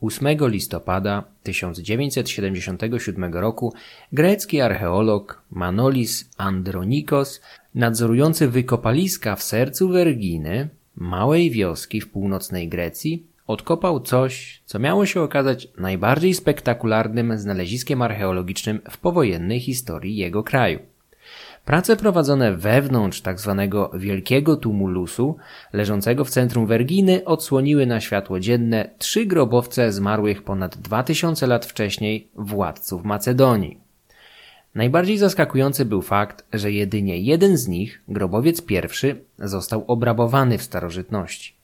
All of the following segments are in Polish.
8 listopada 1977 roku grecki archeolog Manolis Andronikos, nadzorujący wykopaliska w sercu Werginy, małej wioski w północnej Grecji, odkopał coś, co miało się okazać najbardziej spektakularnym znaleziskiem archeologicznym w powojennej historii jego kraju. Prace prowadzone wewnątrz tzw. Tak wielkiego tumulusu, leżącego w centrum Werginy, odsłoniły na światło dzienne trzy grobowce zmarłych ponad 2000 lat wcześniej władców Macedonii. Najbardziej zaskakujący był fakt, że jedynie jeden z nich, grobowiec pierwszy, został obrabowany w starożytności.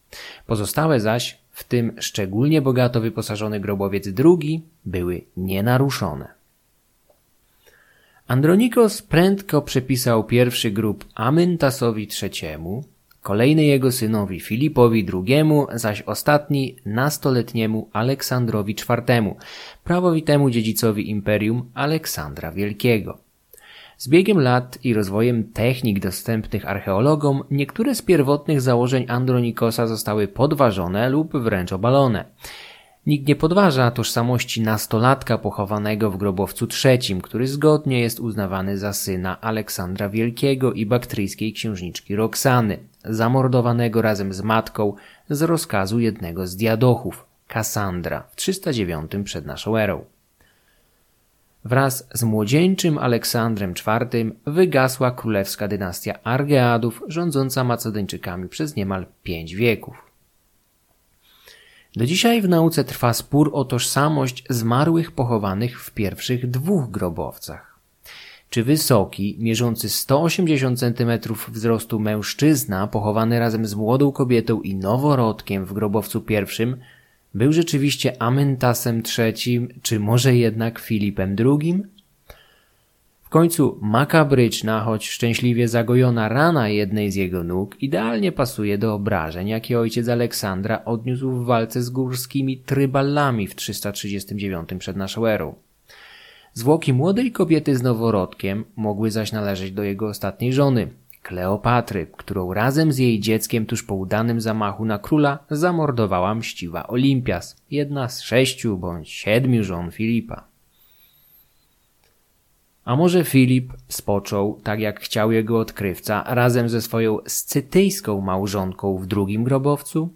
Pozostałe zaś, w tym szczególnie bogato wyposażony grobowiec drugi, były nienaruszone. Andronikos prędko przepisał pierwszy grób Amyntasowi III, kolejny jego synowi Filipowi II, zaś ostatni nastoletniemu Aleksandrowi IV, prawowitemu dziedzicowi imperium Aleksandra Wielkiego. Z biegiem lat i rozwojem technik dostępnych archeologom, niektóre z pierwotnych założeń Andronikosa zostały podważone lub wręcz obalone. Nikt nie podważa tożsamości nastolatka pochowanego w grobowcu trzecim, który zgodnie jest uznawany za syna Aleksandra Wielkiego i baktryjskiej księżniczki Roxany, zamordowanego razem z matką z rozkazu jednego z diadochów, Kassandra, w 309 przed naszą erą. Wraz z młodzieńczym Aleksandrem IV wygasła królewska dynastia Argeadów rządząca Macedończykami przez niemal pięć wieków. Do dzisiaj w nauce trwa spór o tożsamość zmarłych pochowanych w pierwszych dwóch grobowcach. Czy wysoki, mierzący 180 cm wzrostu mężczyzna pochowany razem z młodą kobietą i noworodkiem w grobowcu pierwszym był rzeczywiście Amentasem III, czy może jednak Filipem II? Końcu makabryczna, choć szczęśliwie zagojona rana jednej z jego nóg idealnie pasuje do obrażeń, jakie ojciec Aleksandra odniósł w walce z górskimi tryballami w 339 przed naszą erą. Zwłoki młodej kobiety z noworodkiem mogły zaś należeć do jego ostatniej żony, Kleopatry, którą razem z jej dzieckiem tuż po udanym zamachu na króla zamordowała mściwa Olimpias, jedna z sześciu bądź siedmiu żon Filipa. A może Filip spoczął, tak jak chciał jego odkrywca, razem ze swoją scytyjską małżonką w drugim grobowcu?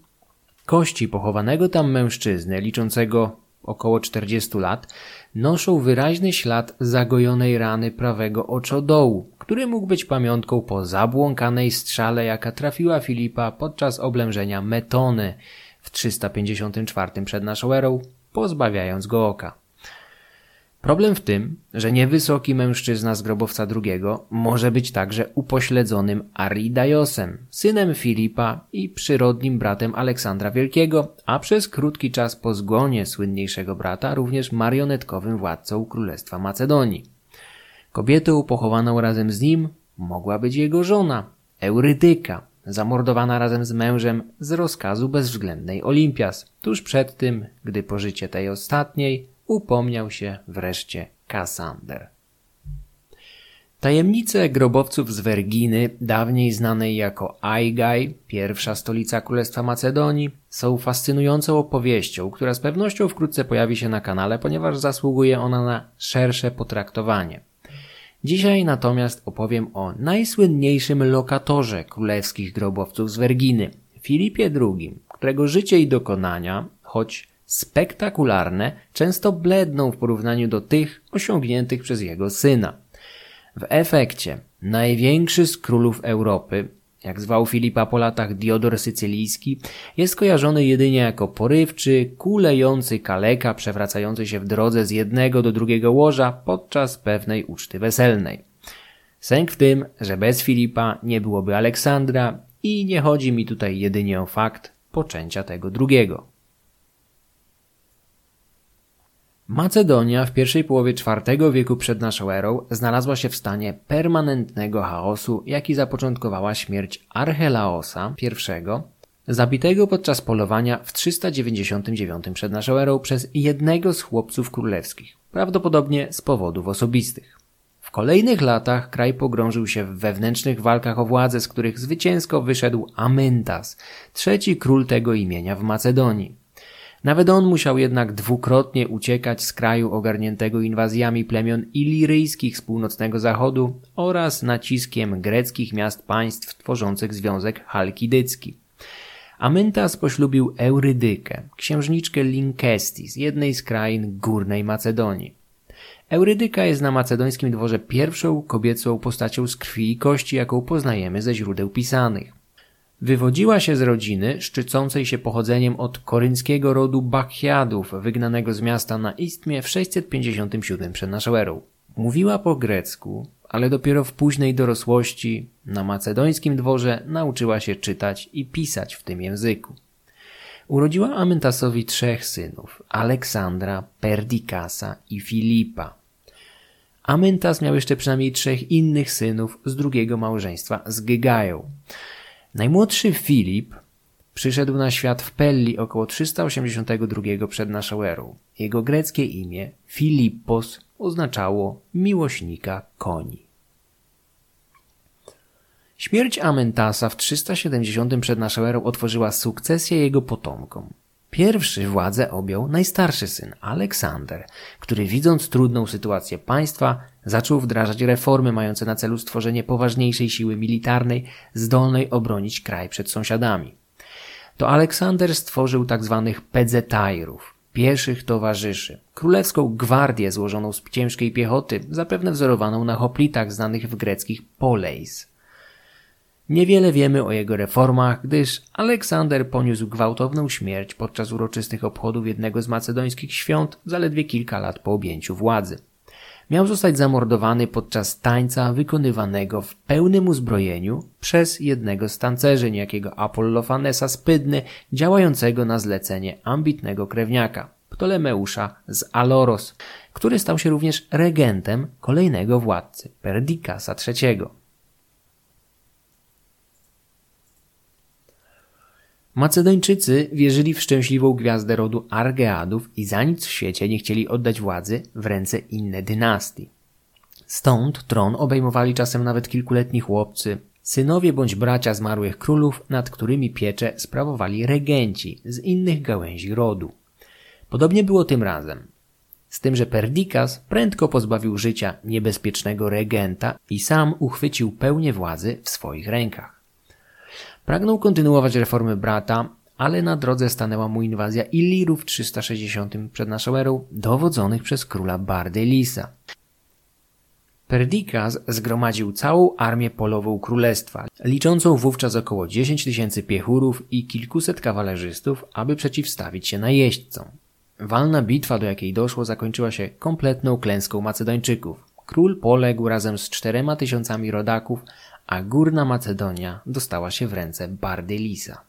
Kości pochowanego tam mężczyzny, liczącego około 40 lat, noszą wyraźny ślad zagojonej rany prawego oczodołu, który mógł być pamiątką po zabłąkanej strzale, jaka trafiła Filipa podczas oblężenia Metony w 354 przed naszą erą, pozbawiając go oka. Problem w tym, że niewysoki mężczyzna z grobowca drugiego może być także upośledzonym Aridaiosem, synem Filipa i przyrodnim bratem Aleksandra Wielkiego, a przez krótki czas po zgonie słynniejszego brata również marionetkowym władcą Królestwa Macedonii. Kobietą pochowaną razem z nim mogła być jego żona, Eurydyka, zamordowana razem z mężem z rozkazu bezwzględnej Olimpias, tuż przed tym, gdy pożycie tej ostatniej upomniał się wreszcie Kasander. Tajemnice grobowców z Werginy, dawniej znanej jako Aigai, pierwsza stolica Królestwa Macedonii, są fascynującą opowieścią, która z pewnością wkrótce pojawi się na kanale, ponieważ zasługuje ona na szersze potraktowanie. Dzisiaj natomiast opowiem o najsłynniejszym lokatorze królewskich grobowców z Werginy, Filipie II, którego życie i dokonania, choć spektakularne, często bledną w porównaniu do tych osiągniętych przez jego syna. W efekcie największy z królów Europy, jak zwał Filipa po latach Diodor Sycylijski, jest kojarzony jedynie jako porywczy, kulejący kaleka przewracający się w drodze z jednego do drugiego łoża podczas pewnej uczty weselnej. Sęk w tym, że bez Filipa nie byłoby Aleksandra i nie chodzi mi tutaj jedynie o fakt poczęcia tego drugiego. Macedonia w pierwszej połowie IV wieku przed naszą erą znalazła się w stanie permanentnego chaosu, jaki zapoczątkowała śmierć Archelaosa I, zabitego podczas polowania w 399 przed naszą erą przez jednego z chłopców królewskich, prawdopodobnie z powodów osobistych. W kolejnych latach kraj pogrążył się w wewnętrznych walkach o władzę, z których zwycięsko wyszedł Amyntas, trzeci król tego imienia w Macedonii. Nawet on musiał jednak dwukrotnie uciekać z kraju ogarniętego inwazjami plemion iliryjskich z północnego zachodu oraz naciskiem greckich miast państw tworzących Związek Halkidycki. Amyntas poślubił Eurydykę, księżniczkę Linkesti z jednej z krain górnej Macedonii. Eurydyka jest na macedońskim dworze pierwszą kobiecą postacią z krwi i kości, jaką poznajemy ze źródeł pisanych. Wywodziła się z rodziny szczycącej się pochodzeniem od korynckiego rodu Bakhiadów, wygnanego z miasta na Istmie w 657 przed naszą erą. Mówiła po grecku, ale dopiero w późnej dorosłości na macedońskim dworze nauczyła się czytać i pisać w tym języku. Urodziła Amyntasowi trzech synów: Aleksandra, Perdikasa i Filipa. Amyntas miał jeszcze przynajmniej trzech innych synów z drugiego małżeństwa z Gygają. Najmłodszy Filip przyszedł na świat w Pelli około 382 przed naszą erą. Jego greckie imię Filippos oznaczało miłośnika koni. Śmierć Amentasa w 370 przed naszą erą otworzyła sukcesję jego potomkom. Pierwszy władzę objął najstarszy syn, Aleksander, który widząc trudną sytuację państwa, zaczął wdrażać reformy mające na celu stworzenie poważniejszej siły militarnej, zdolnej obronić kraj przed sąsiadami. To Aleksander stworzył tzw. Tak pedzetajrów, pieszych towarzyszy, królewską gwardię złożoną z ciężkiej piechoty, zapewne wzorowaną na hoplitach znanych w greckich poleis. Niewiele wiemy o jego reformach, gdyż Aleksander poniósł gwałtowną śmierć podczas uroczystych obchodów jednego z macedońskich świąt zaledwie kilka lat po objęciu władzy. Miał zostać zamordowany podczas tańca wykonywanego w pełnym uzbrojeniu przez jednego z tancerzy, niejakiego Apollofanesa Spydny, działającego na zlecenie ambitnego krewniaka, Ptolemeusza z Aloros, który stał się również regentem kolejnego władcy, Perdikasa III. Macedończycy wierzyli w szczęśliwą gwiazdę rodu Argeadów i za nic w świecie nie chcieli oddać władzy w ręce inne dynastii. Stąd tron obejmowali czasem nawet kilkuletni chłopcy, synowie bądź bracia zmarłych królów, nad którymi piecze sprawowali regenci z innych gałęzi rodu. Podobnie było tym razem. Z tym, że Perdikas prędko pozbawił życia niebezpiecznego regenta i sam uchwycił pełnię władzy w swoich rękach. Pragnął kontynuować reformy brata, ale na drodze stanęła mu inwazja Illirów w 360 przed naszą erą, dowodzonych przez króla Bardylisa. Perdikas zgromadził całą armię polową królestwa, liczącą wówczas około 10 tysięcy piechurów i kilkuset kawalerzystów, aby przeciwstawić się najeźdźcom. Walna bitwa, do jakiej doszło, zakończyła się kompletną klęską Macedończyków. Król poległ razem z czterema tysiącami rodaków, a Górna Macedonia dostała się w ręce Bardylisa.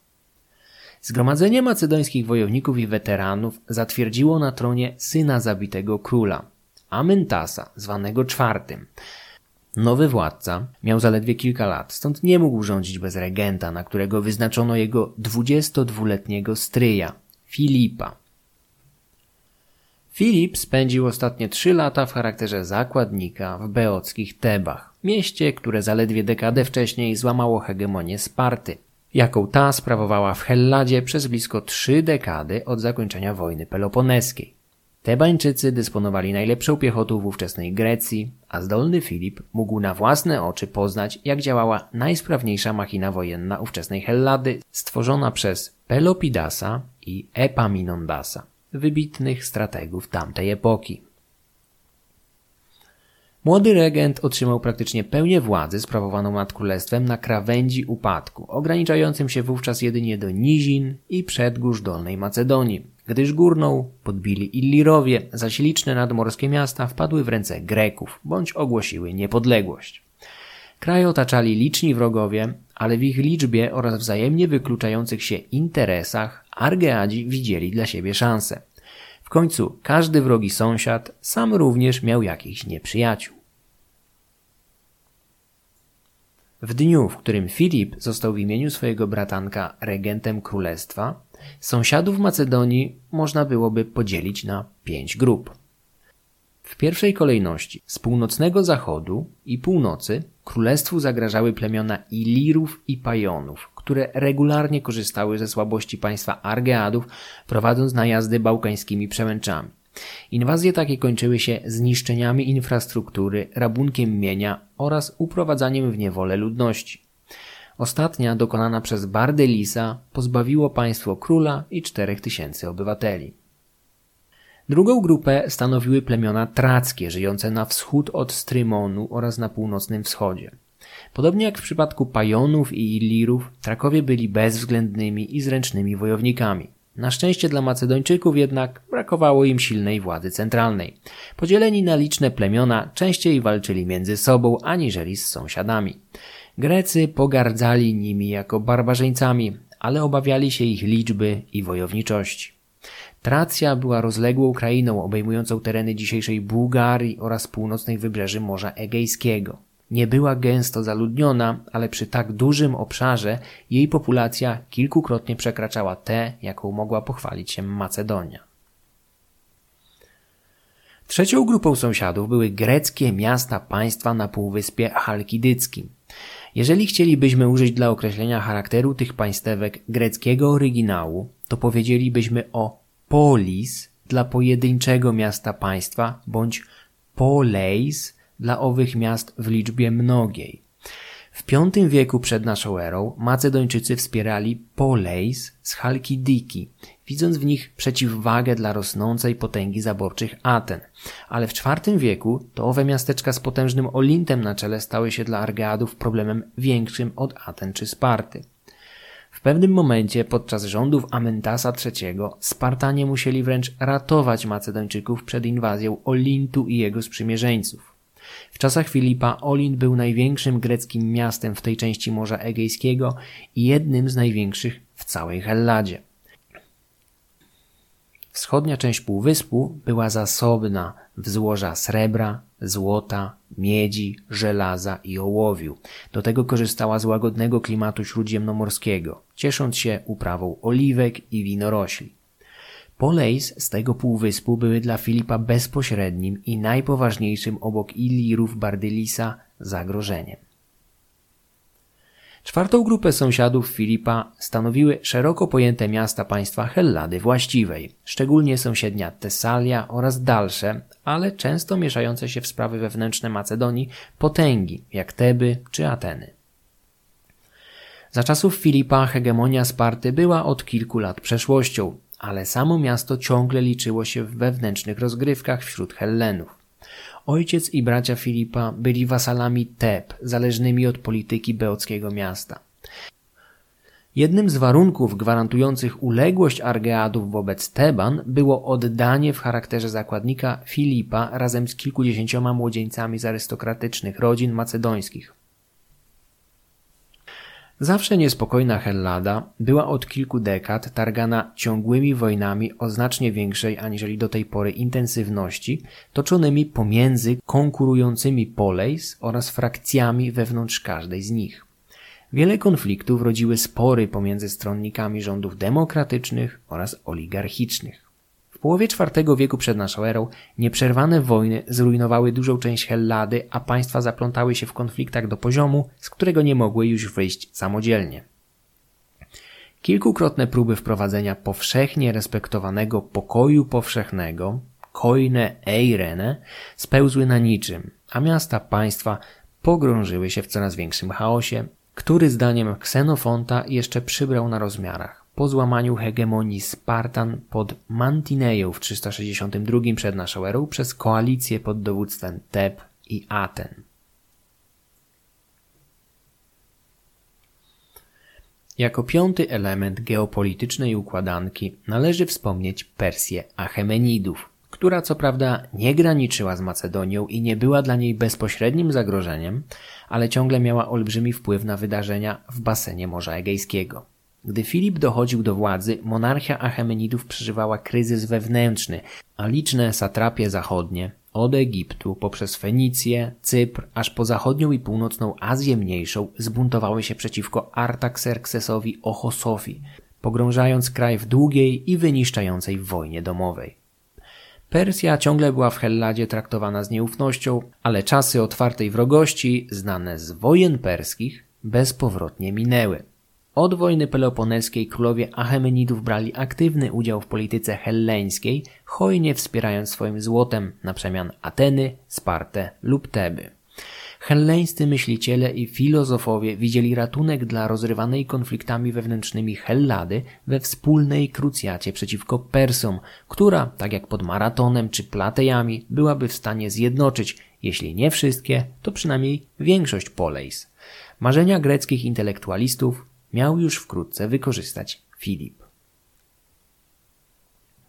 Zgromadzenie macedońskich wojowników i weteranów zatwierdziło na tronie syna zabitego króla, Amyntasa, zwanego czwartym. Nowy władca miał zaledwie kilka lat, stąd nie mógł rządzić bez regenta, na którego wyznaczono jego 22-letniego stryja, Filipa. Filip spędził ostatnie trzy lata w charakterze zakładnika w beockich Tebach, mieście, które zaledwie dekadę wcześniej złamało hegemonię Sparty, jaką ta sprawowała w Helladzie przez blisko trzy dekady od zakończenia wojny peloponeskiej. Tebańczycy dysponowali najlepszą piechotą w ówczesnej Grecji, a zdolny Filip mógł na własne oczy poznać, jak działała najsprawniejsza machina wojenna ówczesnej Hellady, stworzona przez Pelopidasa i Epaminondasa wybitnych strategów tamtej epoki. Młody regent otrzymał praktycznie pełnię władzy sprawowaną nad królestwem na krawędzi upadku, ograniczającym się wówczas jedynie do nizin i przedgórz Dolnej Macedonii, gdyż górną podbili Illirowie, zaś liczne nadmorskie miasta wpadły w ręce Greków bądź ogłosiły niepodległość. Kraj otaczali liczni wrogowie, ale w ich liczbie oraz wzajemnie wykluczających się interesach Argeadzi widzieli dla siebie szansę. W końcu każdy wrogi sąsiad sam również miał jakichś nieprzyjaciół. W dniu, w którym Filip został w imieniu swojego bratanka regentem królestwa, sąsiadów Macedonii można byłoby podzielić na pięć grup. W pierwszej kolejności z północnego zachodu i północy królestwu zagrażały plemiona Ilirów i Pajonów, które regularnie korzystały ze słabości państwa Argeadów, prowadząc najazdy bałkańskimi przemęczami. Inwazje takie kończyły się zniszczeniami infrastruktury, rabunkiem mienia oraz uprowadzaniem w niewolę ludności. Ostatnia, dokonana przez Bardelisa, pozbawiło państwo króla i czterech tysięcy obywateli. Drugą grupę stanowiły plemiona trackie, żyjące na wschód od Strymonu oraz na północnym wschodzie. Podobnie jak w przypadku Pajonów i Illirów, Trakowie byli bezwzględnymi i zręcznymi wojownikami. Na szczęście dla Macedończyków jednak brakowało im silnej władzy centralnej. Podzieleni na liczne plemiona częściej walczyli między sobą aniżeli z sąsiadami. Grecy pogardzali nimi jako barbarzyńcami, ale obawiali się ich liczby i wojowniczości. Tracja była rozległą krainą obejmującą tereny dzisiejszej Bułgarii oraz północnych wybrzeży Morza Egejskiego. Nie była gęsto zaludniona, ale przy tak dużym obszarze jej populacja kilkukrotnie przekraczała tę, jaką mogła pochwalić się Macedonia. Trzecią grupą sąsiadów były greckie miasta państwa na półwyspie Chalkidyckim. Jeżeli chcielibyśmy użyć dla określenia charakteru tych państewek greckiego oryginału, to powiedzielibyśmy o polis dla pojedynczego miasta państwa bądź poleis dla owych miast w liczbie mnogiej. W V wieku przed naszą erą Macedończycy wspierali poleis z Chalkidiki, widząc w nich przeciwwagę dla rosnącej potęgi zaborczych Aten. Ale w IV wieku to owe miasteczka z potężnym Olintem na czele stały się dla Argeadów problemem większym od Aten czy Sparty. W pewnym momencie podczas rządów Amentasa III Spartanie musieli wręcz ratować Macedończyków przed inwazją Olintu i jego sprzymierzeńców. W czasach Filipa Olint był największym greckim miastem w tej części Morza Egejskiego i jednym z największych w całej Helladzie. Wschodnia część półwyspu była zasobna w złoża srebra, złota, miedzi, żelaza i ołowiu. Do tego korzystała z łagodnego klimatu śródziemnomorskiego, ciesząc się uprawą oliwek i winorośli. Polejs z tego półwyspu były dla Filipa bezpośrednim i najpoważniejszym obok Ilirów Bardylisa zagrożeniem. Czwartą grupę sąsiadów Filipa stanowiły szeroko pojęte miasta państwa Hellady właściwej, szczególnie sąsiednia Tesalia oraz dalsze, ale często mieszające się w sprawy wewnętrzne Macedonii potęgi, jak Teby czy Ateny. Za czasów Filipa hegemonia Sparty była od kilku lat przeszłością, ale samo miasto ciągle liczyło się w wewnętrznych rozgrywkach wśród Hellenów. Ojciec i bracia Filipa byli wasalami Teb, zależnymi od polityki beockiego miasta. Jednym z warunków gwarantujących uległość Argeadów wobec Teban było oddanie w charakterze zakładnika Filipa razem z kilkudziesięcioma młodzieńcami z arystokratycznych rodzin macedońskich. Zawsze niespokojna Hellada była od kilku dekad targana ciągłymi wojnami o znacznie większej aniżeli do tej pory intensywności, toczonymi pomiędzy konkurującymi poleis oraz frakcjami wewnątrz każdej z nich. Wiele konfliktów rodziły spory pomiędzy stronnikami rządów demokratycznych oraz oligarchicznych. W połowie IV wieku przed naszą erą nieprzerwane wojny zrujnowały dużą część Hellady, a państwa zaplątały się w konfliktach do poziomu, z którego nie mogły już wyjść samodzielnie. Kilkukrotne próby wprowadzenia powszechnie respektowanego pokoju powszechnego, koine eirene, spełzły na niczym, a miasta państwa pogrążyły się w coraz większym chaosie, który zdaniem Ksenofonta jeszcze przybrał na rozmiarach po złamaniu hegemonii Spartan pod Mantineją w 362 przed naszą erą przez koalicję pod dowództwem Teb i Aten. Jako piąty element geopolitycznej układanki należy wspomnieć Persję Achemenidów, która co prawda nie graniczyła z Macedonią i nie była dla niej bezpośrednim zagrożeniem, ale ciągle miała olbrzymi wpływ na wydarzenia w basenie Morza Egejskiego. Gdy Filip dochodził do władzy, monarchia Achemenidów przeżywała kryzys wewnętrzny, a liczne satrapie zachodnie, od Egiptu poprzez Fenicję, Cypr, aż po zachodnią i północną Azję Mniejszą zbuntowały się przeciwko Artaxerxesowi Ochosowi, pogrążając kraj w długiej i wyniszczającej wojnie domowej. Persja ciągle była w Helladzie traktowana z nieufnością, ale czasy otwartej wrogości, znane z wojen perskich, bezpowrotnie minęły. Od wojny peloponeskiej królowie Achemenidów brali aktywny udział w polityce helleńskiej, hojnie wspierając swoim złotem na przemian Ateny, Spartę lub Teby. Helleńscy myśliciele i filozofowie widzieli ratunek dla rozrywanej konfliktami wewnętrznymi Hellady we wspólnej krucjacie przeciwko Persom, która, tak jak pod Maratonem czy Platejami, byłaby w stanie zjednoczyć, jeśli nie wszystkie, to przynajmniej większość Polejs. Marzenia greckich intelektualistów miał już wkrótce wykorzystać Filip.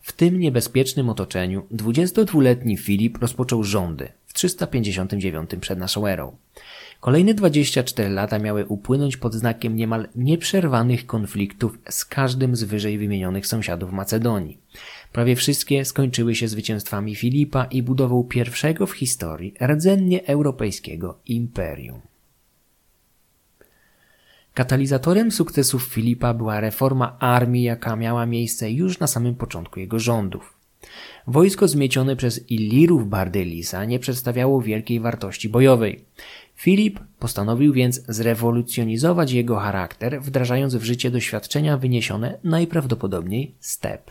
W tym niebezpiecznym otoczeniu 22-letni Filip rozpoczął rządy w 359 przed naszą erą. Kolejne 24 lata miały upłynąć pod znakiem niemal nieprzerwanych konfliktów z każdym z wyżej wymienionych sąsiadów Macedonii. Prawie wszystkie skończyły się zwycięstwami Filipa i budową pierwszego w historii rdzennie europejskiego imperium. Katalizatorem sukcesów Filipa była reforma armii, jaka miała miejsce już na samym początku jego rządów. Wojsko zmiecione przez Illirów Bardylisa nie przedstawiało wielkiej wartości bojowej. Filip postanowił więc zrewolucjonizować jego charakter, wdrażając w życie doświadczenia wyniesione najprawdopodobniej step.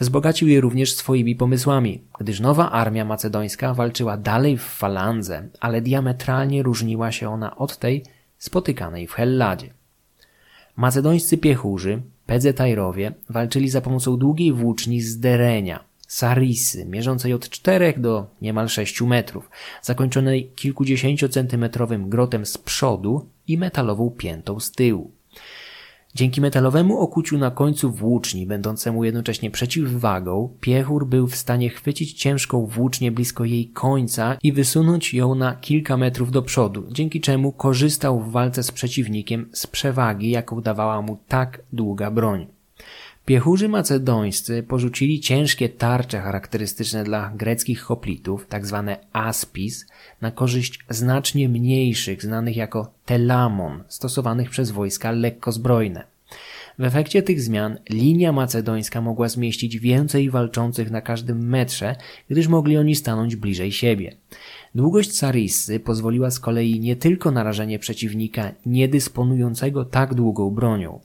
Wzbogacił je również swoimi pomysłami, gdyż nowa armia macedońska walczyła dalej w falandze, ale diametralnie różniła się ona od tej, spotykanej w Helladzie. Macedońscy piechurzy, Pedzetajrowie, walczyli za pomocą długiej włóczni z derenia, sarisy, mierzącej od 4 do niemal 6 metrów, zakończonej kilkudziesięciocentymetrowym grotem z przodu i metalową piętą z tyłu. Dzięki metalowemu okuciu na końcu włóczni, będącemu jednocześnie przeciwwagą, piechur był w stanie chwycić ciężką włócznię blisko jej końca i wysunąć ją na kilka metrów do przodu, dzięki czemu korzystał w walce z przeciwnikiem z przewagi, jaką dawała mu tak długa broń. Piechurzy macedońscy porzucili ciężkie tarcze charakterystyczne dla greckich hoplitów, tzw. Tak aspis, na korzyść znacznie mniejszych, znanych jako telamon, stosowanych przez wojska lekkozbrojne. W efekcie tych zmian linia macedońska mogła zmieścić więcej walczących na każdym metrze, gdyż mogli oni stanąć bliżej siebie. Długość Sarissy pozwoliła z kolei nie tylko narażenie przeciwnika niedysponującego tak długą bronią.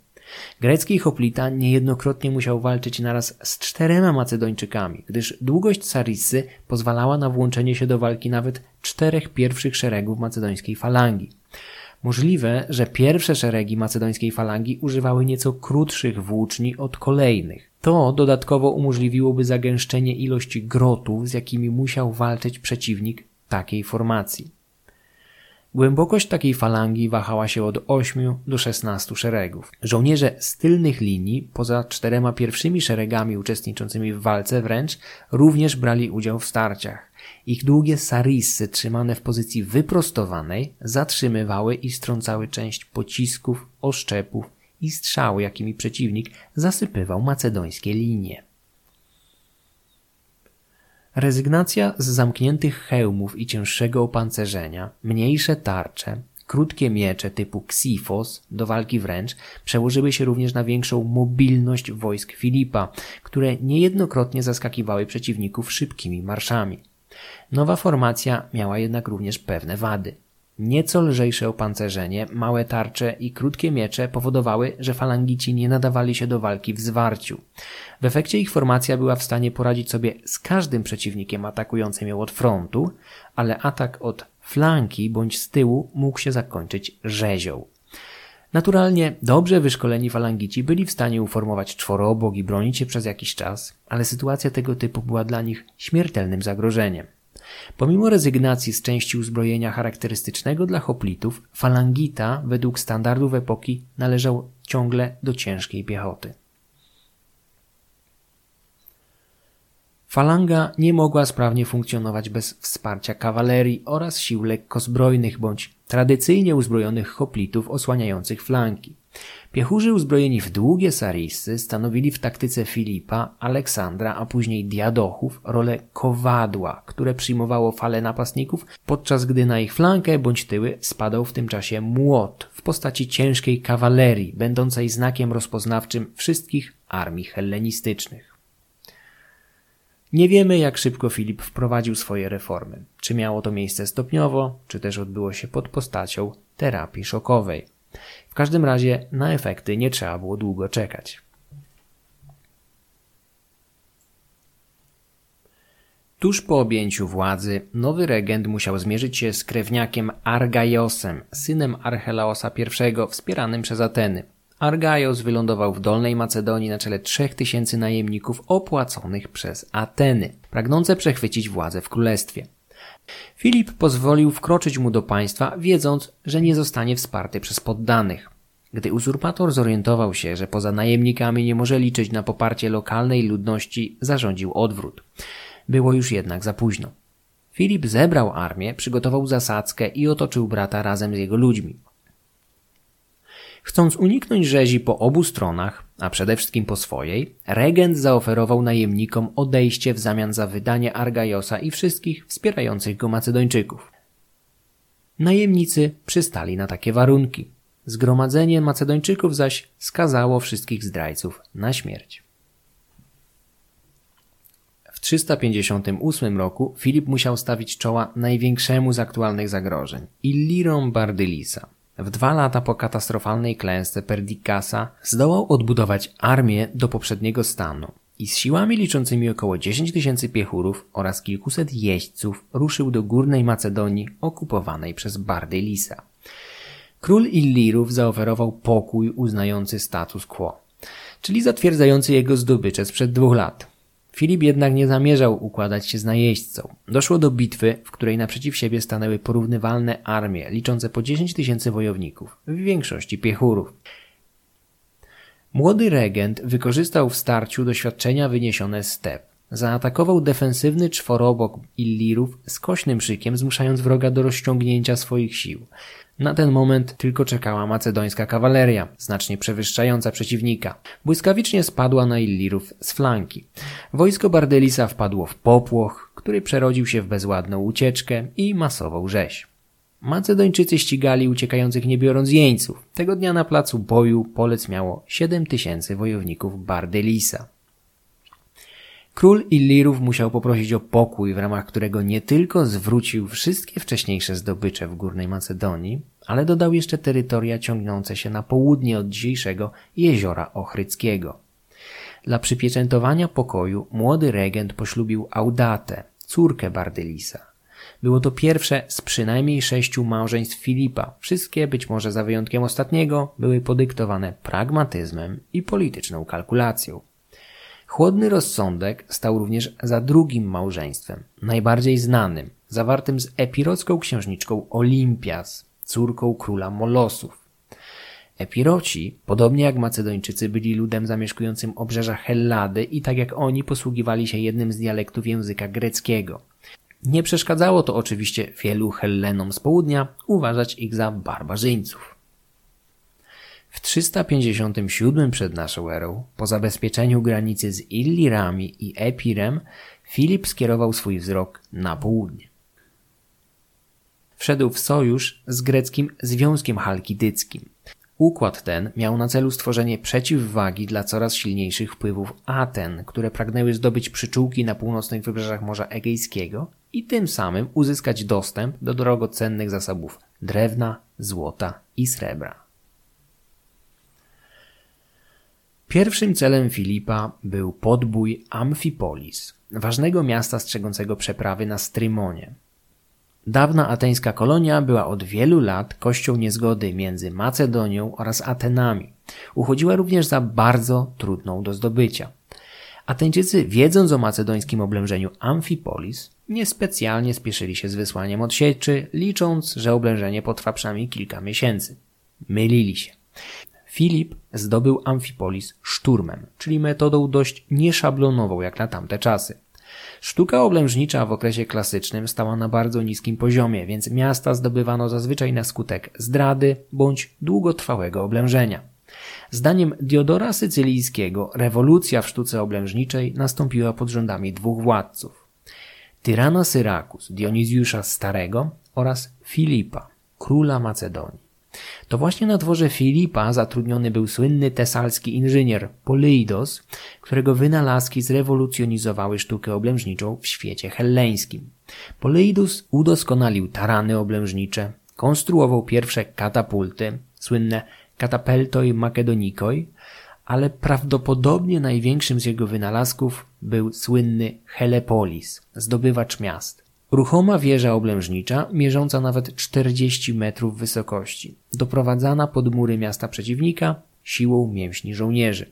Grecki hoplita niejednokrotnie musiał walczyć naraz z czterema Macedończykami, gdyż długość Sarissy pozwalała na włączenie się do walki nawet czterech pierwszych szeregów macedońskiej falangi. Możliwe, że pierwsze szeregi macedońskiej falangi używały nieco krótszych włóczni od kolejnych. To dodatkowo umożliwiłoby zagęszczenie ilości grotów, z jakimi musiał walczyć przeciwnik takiej formacji. Głębokość takiej falangi wahała się od 8 do 16 szeregów. Żołnierze z tylnych linii, poza czterema pierwszymi szeregami uczestniczącymi w walce wręcz, również brali udział w starciach. Ich długie sarissy trzymane w pozycji wyprostowanej zatrzymywały i strącały część pocisków, oszczepów i strzał, jakimi przeciwnik zasypywał macedońskie linie. Rezygnacja z zamkniętych hełmów i cięższego opancerzenia, mniejsze tarcze, krótkie miecze typu Xifos do walki wręcz przełożyły się również na większą mobilność wojsk Filipa, które niejednokrotnie zaskakiwały przeciwników szybkimi marszami. Nowa formacja miała jednak również pewne wady. Nieco lżejsze opancerzenie, małe tarcze i krótkie miecze powodowały, że falangici nie nadawali się do walki w zwarciu. W efekcie ich formacja była w stanie poradzić sobie z każdym przeciwnikiem atakującym ją od frontu, ale atak od flanki bądź z tyłu mógł się zakończyć rzezią. Naturalnie dobrze wyszkoleni falangici byli w stanie uformować czworobok i bronić się przez jakiś czas, ale sytuacja tego typu była dla nich śmiertelnym zagrożeniem. Pomimo rezygnacji z części uzbrojenia charakterystycznego dla hoplitów, falangita według standardów epoki należał ciągle do ciężkiej piechoty. Falanga nie mogła sprawnie funkcjonować bez wsparcia kawalerii oraz sił lekkozbrojnych bądź tradycyjnie uzbrojonych hoplitów osłaniających flanki. Piechurzy uzbrojeni w długie sarisy stanowili w taktyce Filipa, Aleksandra, a później Diadochów rolę kowadła, które przyjmowało fale napastników, podczas gdy na ich flankę bądź tyły spadał w tym czasie młot w postaci ciężkiej kawalerii, będącej znakiem rozpoznawczym wszystkich armii hellenistycznych. Nie wiemy, jak szybko Filip wprowadził swoje reformy. Czy miało to miejsce stopniowo, czy też odbyło się pod postacią terapii szokowej. W każdym razie na efekty nie trzeba było długo czekać. Tuż po objęciu władzy, nowy regent musiał zmierzyć się z krewniakiem Argaiosem, synem Archelaosa I, wspieranym przez Ateny. Argaios wylądował w Dolnej Macedonii na czele trzech tysięcy najemników opłaconych przez Ateny, pragnące przechwycić władzę w królestwie. Filip pozwolił wkroczyć mu do państwa, wiedząc, że nie zostanie wsparty przez poddanych. Gdy uzurpator zorientował się, że poza najemnikami nie może liczyć na poparcie lokalnej ludności, zarządził odwrót. Było już jednak za późno. Filip zebrał armię, przygotował zasadzkę i otoczył brata razem z jego ludźmi. Chcąc uniknąć rzezi po obu stronach, a przede wszystkim po swojej, regent zaoferował najemnikom odejście w zamian za wydanie Argajosa i wszystkich wspierających go Macedończyków. Najemnicy przystali na takie warunki. Zgromadzenie Macedończyków zaś skazało wszystkich zdrajców na śmierć. W 358 roku Filip musiał stawić czoła największemu z aktualnych zagrożeń Illirom Bardylisa. W dwa lata po katastrofalnej klęsce Perdikasa zdołał odbudować armię do poprzedniego stanu i z siłami liczącymi około 10 tysięcy piechurów oraz kilkuset jeźdźców ruszył do górnej Macedonii okupowanej przez Bardylisa. Król Illirów zaoferował pokój uznający status quo, czyli zatwierdzający jego zdobycze sprzed dwóch lat. Filip jednak nie zamierzał układać się z najeźdźcą. Doszło do bitwy, w której naprzeciw siebie stanęły porównywalne armie, liczące po 10 tysięcy wojowników, w większości piechurów. Młody regent wykorzystał w starciu doświadczenia wyniesione z step. Zaatakował defensywny czworobok Illirów z kośnym szykiem, zmuszając wroga do rozciągnięcia swoich sił. Na ten moment tylko czekała macedońska kawaleria, znacznie przewyższająca przeciwnika. Błyskawicznie spadła na Illirów z flanki. Wojsko Bardelisa wpadło w popłoch, który przerodził się w bezładną ucieczkę i masową rzeź. Macedończycy ścigali uciekających nie biorąc jeńców. Tego dnia na placu boju Polec miało 7 tysięcy wojowników Bardelisa. Król Illirów musiał poprosić o pokój, w ramach którego nie tylko zwrócił wszystkie wcześniejsze zdobycze w Górnej Macedonii, ale dodał jeszcze terytoria ciągnące się na południe od dzisiejszego jeziora Ochryckiego. Dla przypieczętowania pokoju młody regent poślubił Audatę, córkę Bardylisa. Było to pierwsze z przynajmniej sześciu małżeństw Filipa. Wszystkie, być może za wyjątkiem ostatniego, były podyktowane pragmatyzmem i polityczną kalkulacją. Chłodny rozsądek stał również za drugim małżeństwem, najbardziej znanym, zawartym z epirocką księżniczką Olimpias, córką króla Molosów. Epiroci, podobnie jak Macedończycy, byli ludem zamieszkującym obrzeża Hellady i tak jak oni posługiwali się jednym z dialektów języka greckiego. Nie przeszkadzało to oczywiście wielu Hellenom z południa uważać ich za barbarzyńców. W 357 przed naszą erą, po zabezpieczeniu granicy z Illirami i Epirem, Filip skierował swój wzrok na południe. Wszedł w sojusz z greckim Związkiem Halkidyckim. Układ ten miał na celu stworzenie przeciwwagi dla coraz silniejszych wpływów Aten, które pragnęły zdobyć przyczółki na północnych wybrzeżach Morza Egejskiego i tym samym uzyskać dostęp do drogocennych zasobów drewna, złota i srebra. Pierwszym celem Filipa był podbój Amfipolis, ważnego miasta strzegącego przeprawy na Strymonie. Dawna ateńska kolonia była od wielu lat kością niezgody między Macedonią oraz Atenami. Uchodziła również za bardzo trudną do zdobycia. Ateńczycy, wiedząc o macedońskim oblężeniu Amfipolis, niespecjalnie spieszyli się z wysłaniem odsieczy, licząc, że oblężenie potrwa przynajmniej kilka miesięcy. Mylili się. Filip zdobył Amfipolis szturmem, czyli metodą dość nieszablonową jak na tamte czasy. Sztuka oblężnicza w okresie klasycznym stała na bardzo niskim poziomie, więc miasta zdobywano zazwyczaj na skutek zdrady bądź długotrwałego oblężenia. Zdaniem Diodora Sycylijskiego rewolucja w sztuce oblężniczej nastąpiła pod rządami dwóch władców. Tyrana Syrakus, Dionizjusza Starego oraz Filipa, króla Macedonii. To właśnie na dworze Filipa zatrudniony był słynny tesalski inżynier Poleidos, którego wynalazki zrewolucjonizowały sztukę oblężniczą w świecie helleńskim. Poleidus udoskonalił tarany oblężnicze, konstruował pierwsze katapulty, słynne katapeltoi makedonikoi, ale prawdopodobnie największym z jego wynalazków był słynny Helepolis, zdobywacz miast. Ruchoma wieża oblężnicza, mierząca nawet 40 metrów wysokości, doprowadzana pod mury miasta przeciwnika siłą mięśni żołnierzy.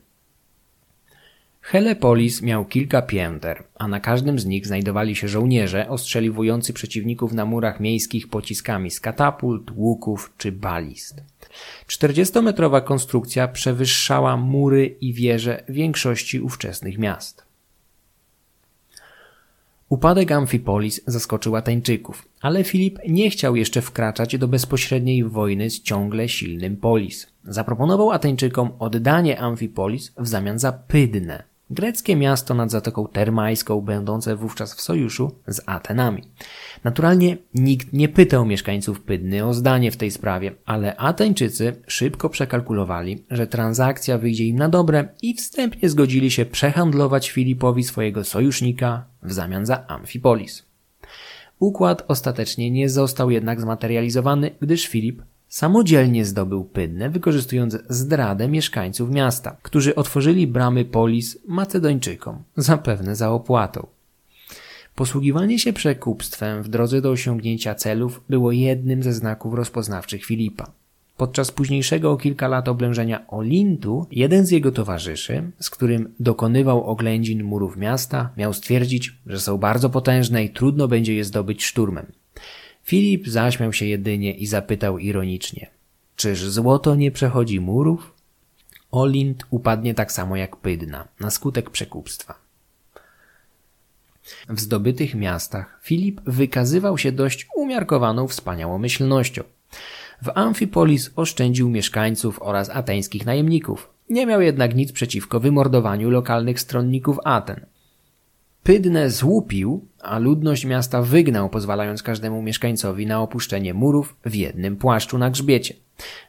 Helepolis miał kilka pięter, a na każdym z nich znajdowali się żołnierze ostrzeliwujący przeciwników na murach miejskich pociskami z katapult, łuków czy balist. 40-metrowa konstrukcja przewyższała mury i wieże większości ówczesnych miast. Upadek Amfipolis zaskoczył Ateńczyków, ale Filip nie chciał jeszcze wkraczać do bezpośredniej wojny z ciągle silnym Polis. Zaproponował Ateńczykom oddanie Amfipolis w zamian za Pydnę, Greckie miasto nad Zatoką Termajską, będące wówczas w sojuszu z Atenami. Naturalnie nikt nie pytał mieszkańców Pydny o zdanie w tej sprawie, ale Ateńczycy szybko przekalkulowali, że transakcja wyjdzie im na dobre i wstępnie zgodzili się przehandlować Filipowi swojego sojusznika w zamian za Amfipolis. Układ ostatecznie nie został jednak zmaterializowany, gdyż Filip Samodzielnie zdobył Pydnę, wykorzystując zdradę mieszkańców miasta, którzy otworzyli bramy polis Macedończykom, zapewne za opłatą. Posługiwanie się przekupstwem w drodze do osiągnięcia celów było jednym ze znaków rozpoznawczych Filipa. Podczas późniejszego o kilka lat oblężenia Olintu, jeden z jego towarzyszy, z którym dokonywał oględzin murów miasta, miał stwierdzić, że są bardzo potężne i trudno będzie je zdobyć szturmem. Filip zaśmiał się jedynie i zapytał ironicznie: Czyż złoto nie przechodzi murów? Olint upadnie tak samo jak Pydna, na skutek przekupstwa. W zdobytych miastach Filip wykazywał się dość umiarkowaną wspaniałomyślnością. W Amfipolis oszczędził mieszkańców oraz ateńskich najemników. Nie miał jednak nic przeciwko wymordowaniu lokalnych stronników Aten. Pydnę złupił, a ludność miasta wygnał, pozwalając każdemu mieszkańcowi na opuszczenie murów w jednym płaszczu na grzbiecie.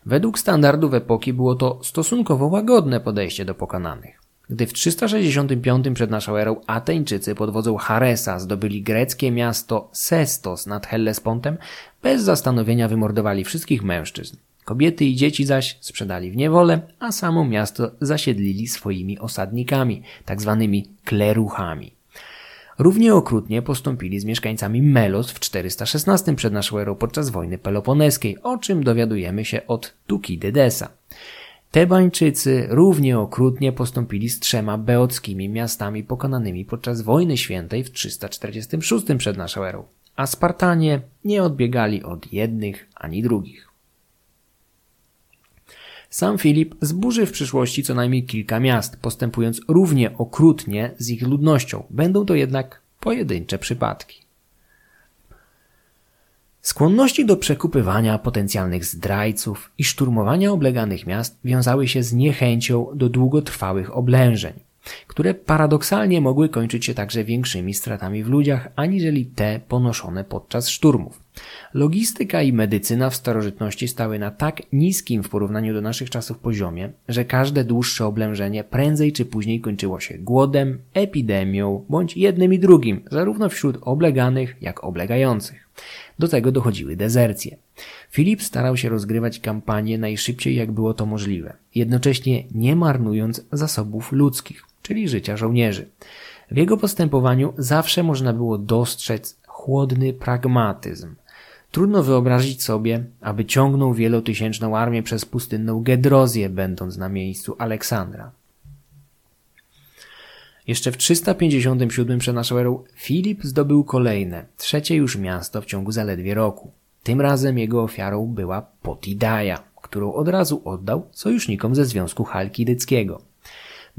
Według standardów epoki było to stosunkowo łagodne podejście do pokonanych. Gdy w 365 przed naszą erą Ateńczycy pod wodzą Haresa zdobyli greckie miasto Sestos nad Hellespontem, bez zastanowienia wymordowali wszystkich mężczyzn. Kobiety i dzieci zaś sprzedali w niewolę, a samo miasto zasiedlili swoimi osadnikami, tak zwanymi kleruchami. Równie okrutnie postąpili z mieszkańcami Melos w 416 przed naszą erą podczas wojny peloponeskiej, o czym dowiadujemy się od Tukidydesa. Tebańczycy równie okrutnie postąpili z trzema beockimi miastami pokonanymi podczas wojny świętej w 346 przed naszą erą, a Spartanie nie odbiegali od jednych ani drugich. Sam Filip zburzy w przyszłości co najmniej kilka miast, postępując równie okrutnie z ich ludnością. Będą to jednak pojedyncze przypadki. Skłonności do przekupywania potencjalnych zdrajców i szturmowania obleganych miast wiązały się z niechęcią do długotrwałych oblężeń które paradoksalnie mogły kończyć się także większymi stratami w ludziach, aniżeli te ponoszone podczas szturmów. Logistyka i medycyna w starożytności stały na tak niskim w porównaniu do naszych czasów poziomie, że każde dłuższe oblężenie prędzej czy później kończyło się głodem, epidemią bądź jednym i drugim, zarówno wśród obleganych jak oblegających. Do tego dochodziły dezercje. Filip starał się rozgrywać kampanię najszybciej jak było to możliwe, jednocześnie nie marnując zasobów ludzkich czyli życia żołnierzy. W jego postępowaniu zawsze można było dostrzec chłodny pragmatyzm. Trudno wyobrazić sobie, aby ciągnął wielotysięczną armię przez pustynną Gedrozję, będąc na miejscu Aleksandra. Jeszcze w 357 przed naszą erą Filip zdobył kolejne, trzecie już miasto w ciągu zaledwie roku. Tym razem jego ofiarą była Potidaja, którą od razu oddał sojusznikom ze Związku Chalkidyckiego.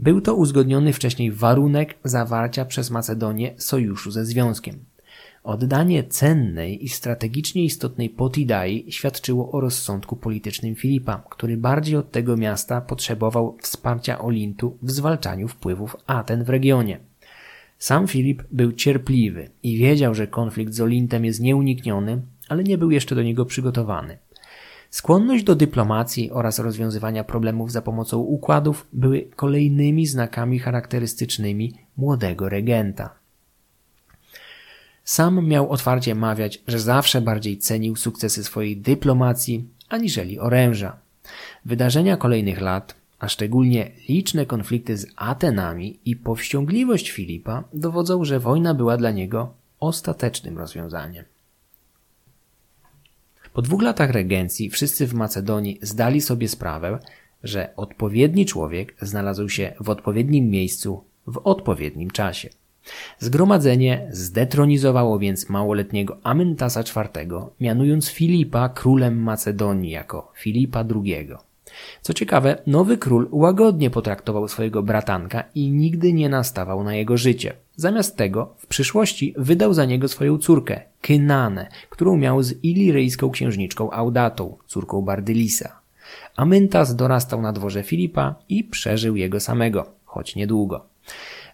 Był to uzgodniony wcześniej warunek zawarcia przez Macedonię sojuszu ze związkiem. Oddanie cennej i strategicznie istotnej Potidai świadczyło o rozsądku politycznym Filipa, który bardziej od tego miasta potrzebował wsparcia Olintu w zwalczaniu wpływów Aten w regionie. Sam Filip był cierpliwy i wiedział, że konflikt z Olintem jest nieunikniony, ale nie był jeszcze do niego przygotowany. Skłonność do dyplomacji oraz rozwiązywania problemów za pomocą układów były kolejnymi znakami charakterystycznymi młodego regenta. Sam miał otwarcie mawiać, że zawsze bardziej cenił sukcesy swojej dyplomacji aniżeli oręża. Wydarzenia kolejnych lat, a szczególnie liczne konflikty z Atenami i powściągliwość Filipa dowodzą, że wojna była dla niego ostatecznym rozwiązaniem. Po dwóch latach regencji wszyscy w Macedonii zdali sobie sprawę, że odpowiedni człowiek znalazł się w odpowiednim miejscu w odpowiednim czasie. Zgromadzenie zdetronizowało więc małoletniego Amyntasa IV, mianując Filipa królem Macedonii jako Filipa II. Co ciekawe, nowy król łagodnie potraktował swojego bratanka i nigdy nie nastawał na jego życie. Zamiast tego w przyszłości wydał za niego swoją córkę, Kynanę, którą miał z iliryjską księżniczką Audatą, córką Bardylisa. Amyntas dorastał na dworze Filipa i przeżył jego samego, choć niedługo.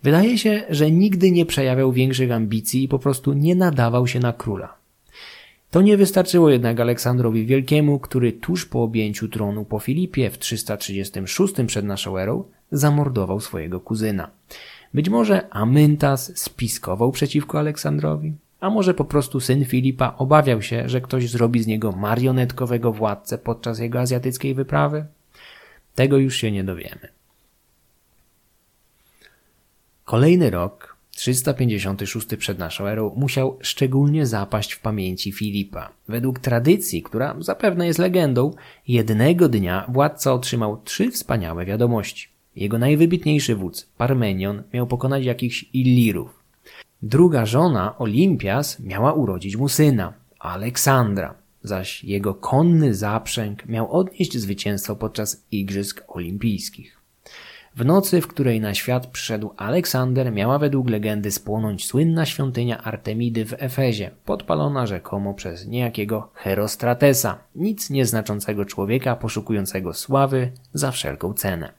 Wydaje się, że nigdy nie przejawiał większych ambicji i po prostu nie nadawał się na króla. To nie wystarczyło jednak Aleksandrowi Wielkiemu, który tuż po objęciu tronu po Filipie w 336 przed naszą erą zamordował swojego kuzyna. Być może Amyntas spiskował przeciwko Aleksandrowi, a może po prostu syn Filipa obawiał się, że ktoś zrobi z niego marionetkowego władcę podczas jego azjatyckiej wyprawy? Tego już się nie dowiemy. Kolejny rok, 356 przed naszą erą, musiał szczególnie zapaść w pamięci Filipa. Według tradycji, która zapewne jest legendą, jednego dnia władca otrzymał trzy wspaniałe wiadomości. Jego najwybitniejszy wódz, Parmenion, miał pokonać jakichś Illirów. Druga żona, Olimpias, miała urodzić mu syna, Aleksandra, zaś jego konny zaprzęg miał odnieść zwycięstwo podczas Igrzysk Olimpijskich. W nocy, w której na świat przyszedł Aleksander, miała według legendy spłonąć słynna świątynia Artemidy w Efezie, podpalona rzekomo przez niejakiego Herostratesa, nic nieznaczącego człowieka poszukującego sławy za wszelką cenę.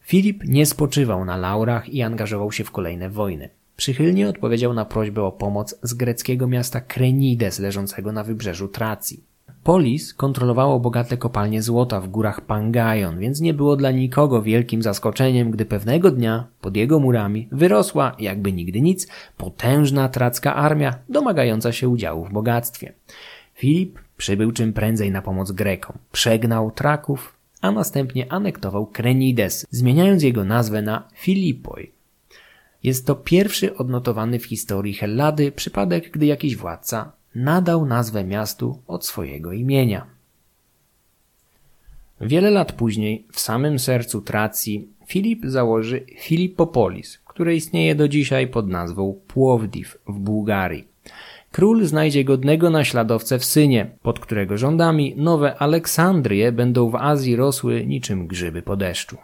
Filip nie spoczywał na laurach i angażował się w kolejne wojny. Przychylnie odpowiedział na prośbę o pomoc z greckiego miasta Krenides leżącego na wybrzeżu Tracji. Polis kontrolowało bogate kopalnie złota w górach Pangajon, więc nie było dla nikogo wielkim zaskoczeniem, gdy pewnego dnia pod jego murami wyrosła, jakby nigdy nic, potężna tracka armia domagająca się udziału w bogactwie. Filip przybył czym prędzej na pomoc Grekom, przegnał Traków, a następnie anektował Krenides, zmieniając jego nazwę na Filipoj. Jest to pierwszy odnotowany w historii Hellady przypadek, gdy jakiś władca nadał nazwę miastu od swojego imienia. Wiele lat później, w samym sercu Tracji, Filip założy Filipopolis, które istnieje do dzisiaj pod nazwą Płowdiw w Bułgarii. Król znajdzie godnego naśladowcę w synie, pod którego rządami nowe Aleksandrie będą w Azji rosły niczym grzyby po deszczu.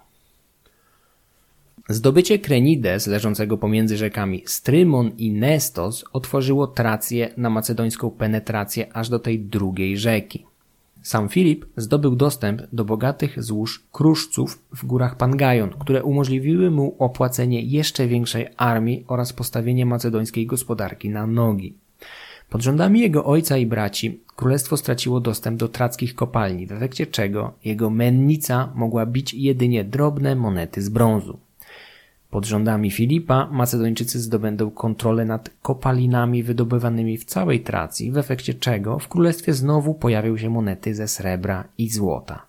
Zdobycie Krenides, leżącego pomiędzy rzekami Strymon i Nestos, otworzyło Trację na macedońską penetrację aż do tej drugiej rzeki. Sam Filip zdobył dostęp do bogatych złóż kruszców w górach Pangajon, które umożliwiły mu opłacenie jeszcze większej armii oraz postawienie macedońskiej gospodarki na nogi. Pod rządami jego ojca i braci królestwo straciło dostęp do trackich kopalni, w efekcie czego jego mennica mogła bić jedynie drobne monety z brązu. Pod rządami Filipa Macedończycy zdobędą kontrolę nad kopalinami wydobywanymi w całej Tracji, w efekcie czego w królestwie znowu pojawią się monety ze srebra i złota.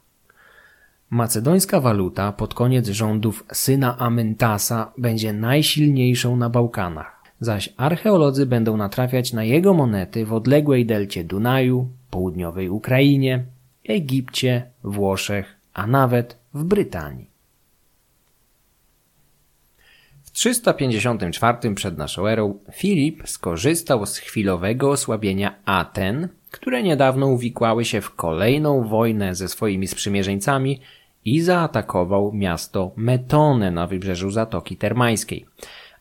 Macedońska waluta pod koniec rządów syna Amyntasa będzie najsilniejszą na Bałkanach, zaś archeolodzy będą natrafiać na jego monety w odległej delcie Dunaju, południowej Ukrainie, Egipcie, Włoszech, a nawet w Brytanii. W 354 przed naszą erą Filip skorzystał z chwilowego osłabienia Aten, które niedawno uwikłały się w kolejną wojnę ze swoimi sprzymierzeńcami i zaatakował miasto Metone na wybrzeżu Zatoki Termańskiej.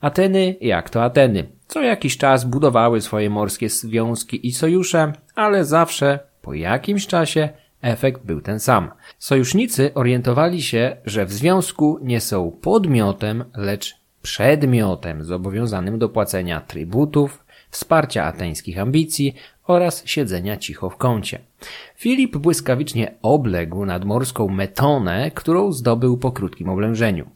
Ateny, jak to Ateny, co jakiś czas budowały swoje morskie związki i sojusze, ale zawsze po jakimś czasie efekt był ten sam. Sojusznicy orientowali się, że w związku nie są podmiotem, lecz przedmiotem zobowiązanym do płacenia trybutów, wsparcia ateńskich ambicji oraz siedzenia cicho w kącie. Filip błyskawicznie obległ nadmorską Metonę, którą zdobył po krótkim oblężeniu.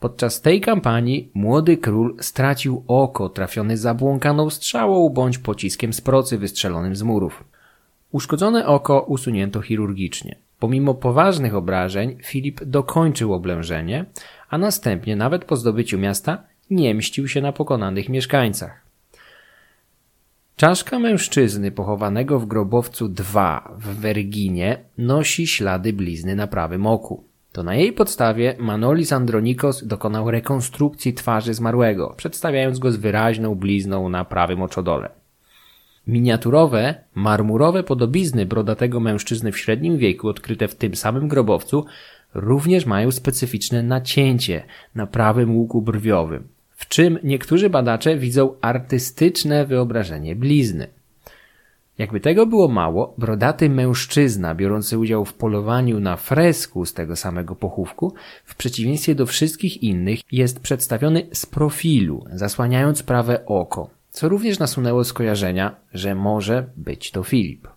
Podczas tej kampanii młody król stracił oko trafiony zabłąkaną strzałą bądź pociskiem z procy wystrzelonym z murów. Uszkodzone oko usunięto chirurgicznie. Pomimo poważnych obrażeń, Filip dokończył oblężenie, a następnie, nawet po zdobyciu miasta, nie mścił się na pokonanych mieszkańcach. Czaszka mężczyzny pochowanego w grobowcu 2 w Werginie nosi ślady blizny na prawym oku. To na jej podstawie Manolis Andronikos dokonał rekonstrukcji twarzy zmarłego, przedstawiając go z wyraźną blizną na prawym oczodole. Miniaturowe, marmurowe podobizny brodatego mężczyzny w średnim wieku odkryte w tym samym grobowcu również mają specyficzne nacięcie na prawym łuku brwiowym, w czym niektórzy badacze widzą artystyczne wyobrażenie blizny. Jakby tego było mało, brodaty mężczyzna biorący udział w polowaniu na fresku z tego samego pochówku, w przeciwieństwie do wszystkich innych, jest przedstawiony z profilu, zasłaniając prawe oko, co również nasunęło skojarzenia, że może być to Filip.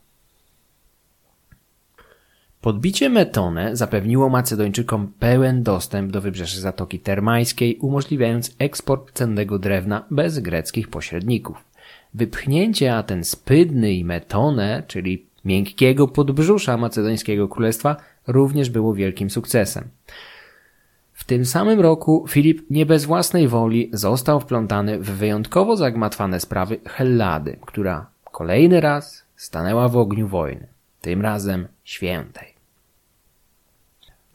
Podbicie Metone zapewniło Macedończykom pełen dostęp do wybrzeży Zatoki Termańskiej, umożliwiając eksport cennego drewna bez greckich pośredników. Wypchnięcie Aten z Pydny i Metone, czyli miękkiego podbrzusza macedońskiego królestwa, również było wielkim sukcesem. W tym samym roku Filip nie bez własnej woli został wplątany w wyjątkowo zagmatwane sprawy Hellady, która kolejny raz stanęła w ogniu wojny, tym razem świętej.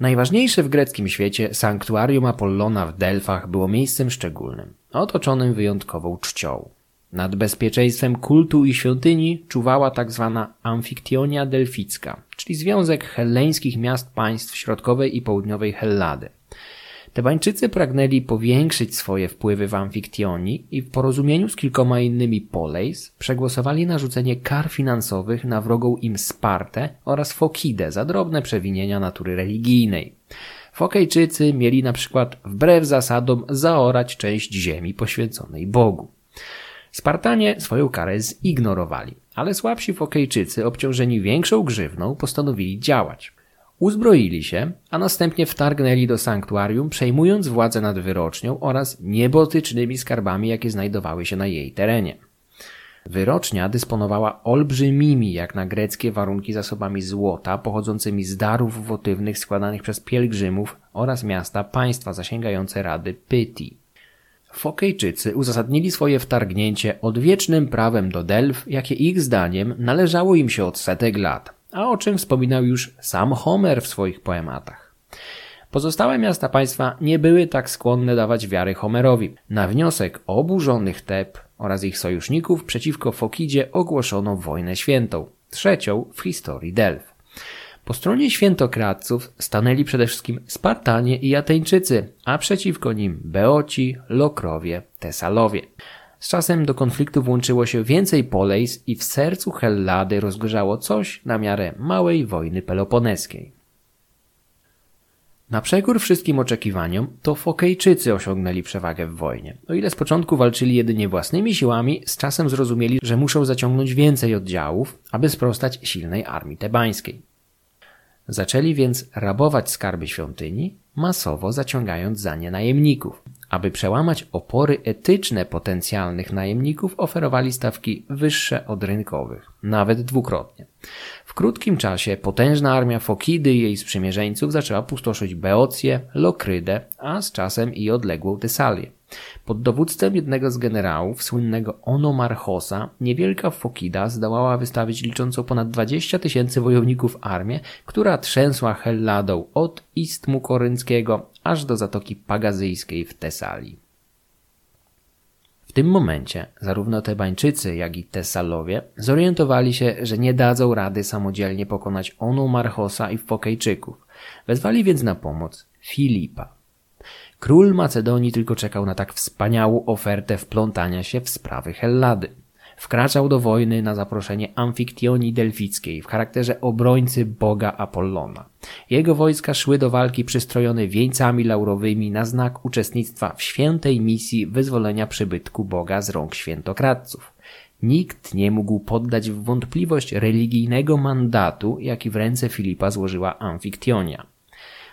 Najważniejsze w greckim świecie sanktuarium Apollona w Delfach było miejscem szczególnym, otoczonym wyjątkową czcią. Nad bezpieczeństwem kultu i świątyni czuwała tak zwana Amfiktionia Delficka, czyli związek helleńskich miast państw środkowej i południowej Hellady. Tebańczycy pragnęli powiększyć swoje wpływy w Amfiktionii i w porozumieniu z kilkoma innymi Poleis przegłosowali narzucenie kar finansowych na wrogą im Spartę oraz Fokidę za drobne przewinienia natury religijnej. Fokejczycy mieli na przykład wbrew zasadom zaorać część ziemi poświęconej Bogu. Spartanie swoją karę zignorowali, ale słabsi Fokejczycy, obciążeni większą grzywną, postanowili działać. Uzbroili się, a następnie wtargnęli do sanktuarium, przejmując władzę nad wyrocznią oraz niebotycznymi skarbami, jakie znajdowały się na jej terenie. Wyrocznia dysponowała olbrzymimi, jak na greckie warunki, zasobami złota pochodzącymi z darów wotywnych składanych przez pielgrzymów oraz miasta państwa zasięgające rady Pyti. Fokejczycy uzasadnili swoje wtargnięcie odwiecznym prawem do Delf, jakie ich zdaniem należało im się od setek lat, a o czym wspominał już sam Homer w swoich poematach. Pozostałe miasta państwa nie były tak skłonne dawać wiary Homerowi. Na wniosek oburzonych Teb oraz ich sojuszników przeciwko Fokidzie ogłoszono wojnę świętą, trzecią w historii Delf. Po stronie świętokradców stanęli przede wszystkim Spartanie i Ateńczycy, a przeciwko nim Beoci, Lokrowie, Tesalowie. Z czasem do konfliktu włączyło się więcej Polejs i w sercu Hellady rozgorzało coś na miarę małej wojny peloponeskiej. Na przekór wszystkim oczekiwaniom, to Fokejczycy osiągnęli przewagę w wojnie. O ile z początku walczyli jedynie własnymi siłami, z czasem zrozumieli, że muszą zaciągnąć więcej oddziałów, aby sprostać silnej armii tebańskiej. Zaczęli więc rabować skarby świątyni, masowo zaciągając za nie najemników. Aby przełamać opory etyczne potencjalnych najemników, oferowali stawki wyższe od rynkowych, nawet dwukrotnie. W krótkim czasie potężna armia Fokidy i jej sprzymierzeńców zaczęła pustoszyć Beocję, Lokrydę, a z czasem i odległą Tesalię. Pod dowództwem jednego z generałów, słynnego Onomarchosa, niewielka Fokida zdołała wystawić liczącą ponad 20 tysięcy wojowników armię, która trzęsła Helladą od Istmu Korynckiego aż do Zatoki Pagazyjskiej w Tesalii. W tym momencie zarówno Tebańczycy, jak i Tesalowie zorientowali się, że nie dadzą rady samodzielnie pokonać Onomarchosa i Fokejczyków. Wezwali więc na pomoc Filipa. Król Macedonii tylko czekał na tak wspaniałą ofertę wplątania się w sprawy Hellady. Wkraczał do wojny na zaproszenie Amfiktionii Delfickiej w charakterze obrońcy boga Apollona. Jego wojska szły do walki przystrojone wieńcami laurowymi na znak uczestnictwa w świętej misji wyzwolenia przybytku boga z rąk świętokradców. Nikt nie mógł poddać w wątpliwość religijnego mandatu, jaki w ręce Filipa złożyła Amfiktionia.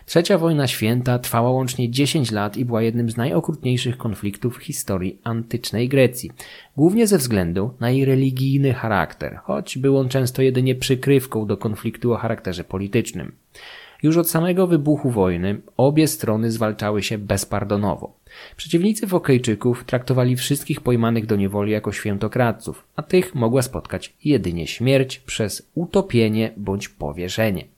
Trzecia wojna święta trwała łącznie 10 lat i była jednym z najokrutniejszych konfliktów w historii antycznej Grecji, głównie ze względu na jej religijny charakter, choć był on często jedynie przykrywką do konfliktu o charakterze politycznym. Już od samego wybuchu wojny obie strony zwalczały się bezpardonowo. Przeciwnicy Fokejczyków traktowali wszystkich pojmanych do niewoli jako świętokradców, a tych mogła spotkać jedynie śmierć przez utopienie bądź powieszenie.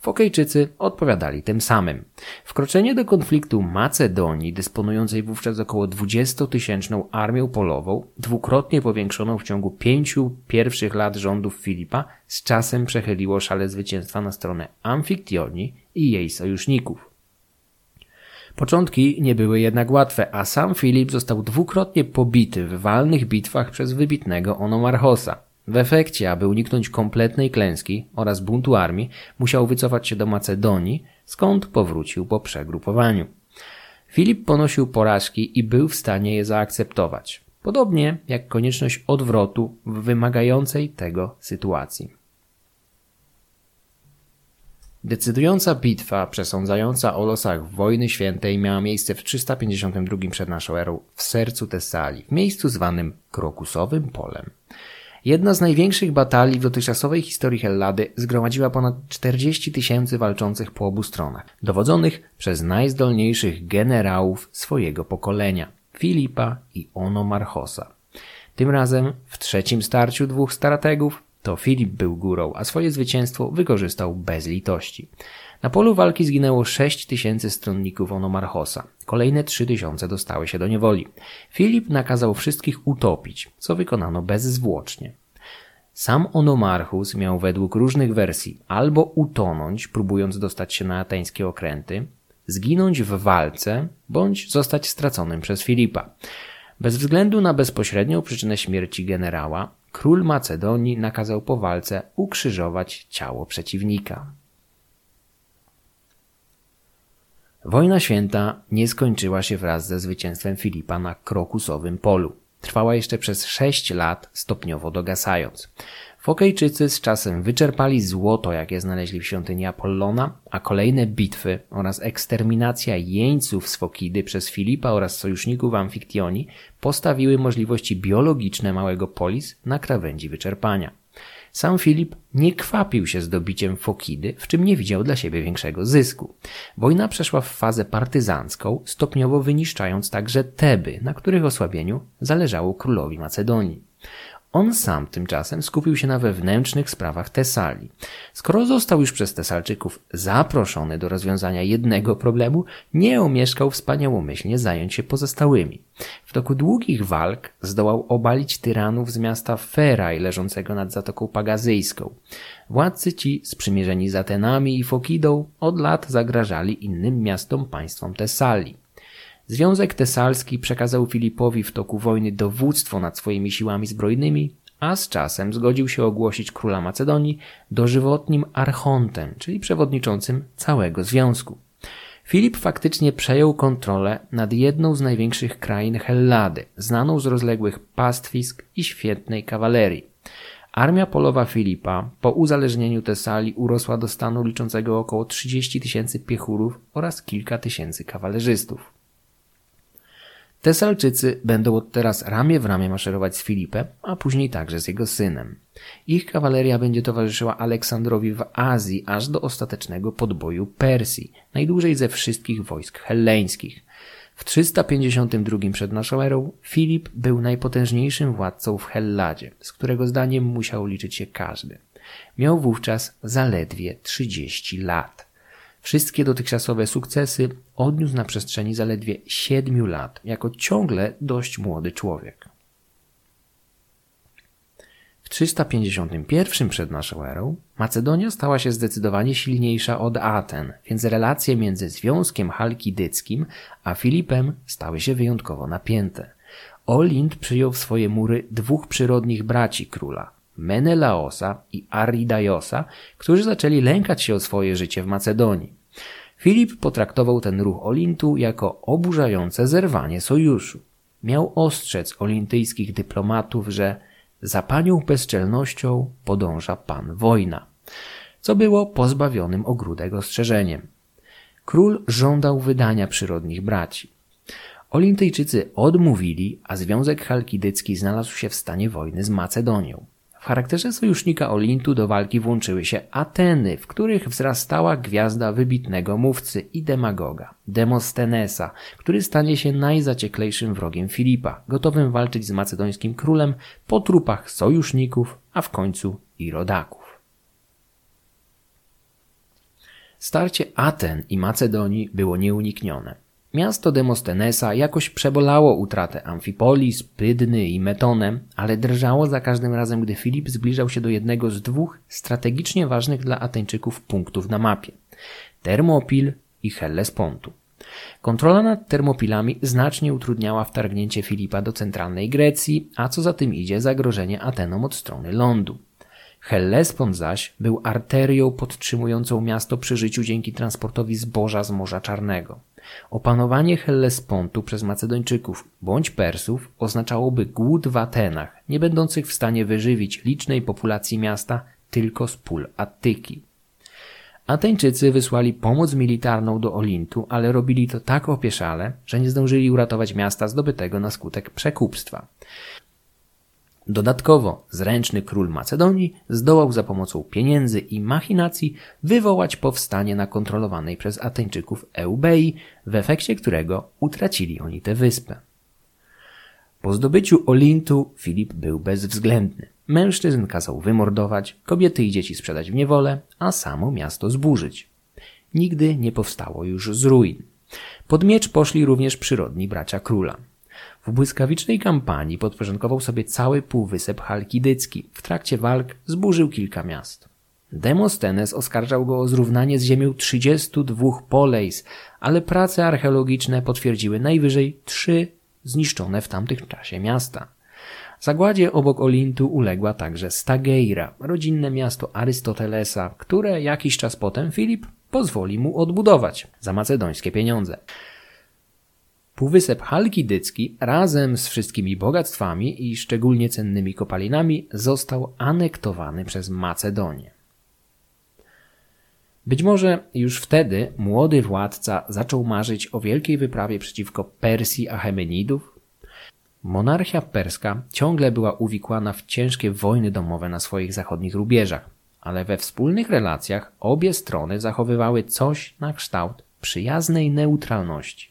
Fokejczycy odpowiadali tym samym. Wkroczenie do konfliktu Macedonii, dysponującej wówczas około 20-tysięczną armią polową, dwukrotnie powiększoną w ciągu pięciu pierwszych lat rządów Filipa, z czasem przechyliło szale zwycięstwa na stronę Amfiktionii i jej sojuszników. Początki nie były jednak łatwe, a sam Filip został dwukrotnie pobity w walnych bitwach przez wybitnego Onomarchosa. W efekcie, aby uniknąć kompletnej klęski oraz buntu armii, musiał wycofać się do Macedonii, skąd powrócił po przegrupowaniu. Filip ponosił porażki i był w stanie je zaakceptować, podobnie jak konieczność odwrotu w wymagającej tego sytuacji. Decydująca bitwa przesądzająca o losach wojny świętej miała miejsce w 352 przed naszą erą w sercu Tesalii, w miejscu zwanym Krokusowym Polem. Jedna z największych batalii w dotychczasowej historii Hellady zgromadziła ponad 40 tysięcy walczących po obu stronach, dowodzonych przez najzdolniejszych generałów swojego pokolenia Filipa i Onomarchosa. Tym razem w trzecim starciu dwóch strategów to Filip był górą, a swoje zwycięstwo wykorzystał bez litości. Na polu walki zginęło 6 tysięcy stronników Onomarchosa. Kolejne 3 tysiące dostały się do niewoli. Filip nakazał wszystkich utopić, co wykonano bezzwłocznie. Sam Onomarchus miał według różnych wersji albo utonąć, próbując dostać się na ateńskie okręty, zginąć w walce, bądź zostać straconym przez Filipa. Bez względu na bezpośrednią przyczynę śmierci generała, król Macedonii nakazał po walce ukrzyżować ciało przeciwnika. Wojna święta nie skończyła się wraz ze zwycięstwem Filipa na krokusowym polu. Trwała jeszcze przez sześć lat, stopniowo dogasając. Fokejczycy z czasem wyczerpali złoto, jakie znaleźli w świątyni Apollona, a kolejne bitwy oraz eksterminacja jeńców z Fokidy przez Filipa oraz sojuszników Amfiktionii postawiły możliwości biologiczne małego polis na krawędzi wyczerpania. Sam Filip nie kwapił się zdobiciem Fokidy, w czym nie widział dla siebie większego zysku. Wojna przeszła w fazę partyzancką, stopniowo wyniszczając także Teby, na których osłabieniu zależało królowi Macedonii. On sam tymczasem skupił się na wewnętrznych sprawach Tesalii. Skoro został już przez Tesalczyków zaproszony do rozwiązania jednego problemu, nie omieszkał wspaniałomyślnie zająć się pozostałymi. W toku długich walk zdołał obalić tyranów z miasta Feraj leżącego nad Zatoką Pagazyjską. Władcy ci, sprzymierzeni z Atenami i Fokidą, od lat zagrażali innym miastom państwom Tesalii. Związek Tesalski przekazał Filipowi w toku wojny dowództwo nad swoimi siłami zbrojnymi, a z czasem zgodził się ogłosić króla Macedonii dożywotnim archontem, czyli przewodniczącym całego związku. Filip faktycznie przejął kontrolę nad jedną z największych krain Hellady, znaną z rozległych pastwisk i świetnej kawalerii. Armia polowa Filipa po uzależnieniu Tesalii urosła do stanu liczącego około 30 tysięcy piechurów oraz kilka tysięcy kawalerzystów. Tesalczycy będą od teraz ramię w ramię maszerować z Filipem, a później także z jego synem. Ich kawaleria będzie towarzyszyła Aleksandrowi w Azji aż do ostatecznego podboju Persji, najdłużej ze wszystkich wojsk helleńskich. W 352 przed naszą erą Filip był najpotężniejszym władcą w Helladzie, z którego zdaniem musiał liczyć się każdy. Miał wówczas zaledwie 30 lat. Wszystkie dotychczasowe sukcesy odniósł na przestrzeni zaledwie siedmiu lat, jako ciągle dość młody człowiek. W 351 przed naszą erą Macedonia stała się zdecydowanie silniejsza od Aten, więc relacje między Związkiem Halkidyckim a Filipem stały się wyjątkowo napięte. Olind przyjął w swoje mury dwóch przyrodnich braci króla, Menelaosa i Aridaiosa, którzy zaczęli lękać się o swoje życie w Macedonii. Filip potraktował ten ruch Olintu jako oburzające zerwanie sojuszu. Miał ostrzec olintyjskich dyplomatów, że za panią bezczelnością podąża pan wojna, co było pozbawionym ogródek ostrzeżeniem. Król żądał wydania przyrodnich braci. Olintyjczycy odmówili, a Związek Chalkidycki znalazł się w stanie wojny z Macedonią. W charakterze sojusznika Olintu do walki włączyły się Ateny, w których wzrastała gwiazda wybitnego mówcy i demagoga, Demostenesa, który stanie się najzacieklejszym wrogiem Filipa, gotowym walczyć z macedońskim królem po trupach sojuszników, a w końcu i rodaków. Starcie Aten i Macedonii było nieuniknione. Miasto Demostenesa jakoś przebolało utratę Amfipolis, Pydny i Metone, ale drżało za każdym razem, gdy Filip zbliżał się do jednego z dwóch strategicznie ważnych dla Ateńczyków punktów na mapie Termopil i Hellespontu. Kontrola nad Termopilami znacznie utrudniała wtargnięcie Filipa do centralnej Grecji, a co za tym idzie zagrożenie Atenom od strony lądu. Hellespont zaś był arterią podtrzymującą miasto przy życiu dzięki transportowi zboża z Morza Czarnego. Opanowanie Hellespontu przez Macedończyków bądź Persów oznaczałoby głód w Atenach, nie będących w stanie wyżywić licznej populacji miasta tylko z pól Attyki. Ateńczycy wysłali pomoc militarną do Olintu, ale robili to tak opieszale, że nie zdążyli uratować miasta zdobytego na skutek przekupstwa. Dodatkowo zręczny król Macedonii zdołał za pomocą pieniędzy i machinacji wywołać powstanie na kontrolowanej przez Ateńczyków Eubei, w efekcie którego utracili oni tę wyspę. Po zdobyciu Olintu Filip był bezwzględny. Mężczyzn kazał wymordować, kobiety i dzieci sprzedać w niewolę, a samo miasto zburzyć. Nigdy nie powstało już z ruin. Pod miecz poszli również przyrodni bracia króla. W błyskawicznej kampanii podporządkował sobie cały półwysep Halkidycki. W trakcie walk zburzył kilka miast. Demostenes oskarżał go o zrównanie z ziemią 32 polejs, ale prace archeologiczne potwierdziły najwyżej trzy zniszczone w tamtym czasie miasta. Zagładzie obok Olintu uległa także Stageira, rodzinne miasto Arystotelesa, które jakiś czas potem Filip pozwoli mu odbudować za macedońskie pieniądze. Półwysep Halkidycki razem z wszystkimi bogactwami i szczególnie cennymi kopalinami został anektowany przez Macedonię. Być może już wtedy młody władca zaczął marzyć o wielkiej wyprawie przeciwko Persji Achemenidów. Monarchia perska ciągle była uwikłana w ciężkie wojny domowe na swoich zachodnich rubieżach, ale we wspólnych relacjach obie strony zachowywały coś na kształt przyjaznej neutralności.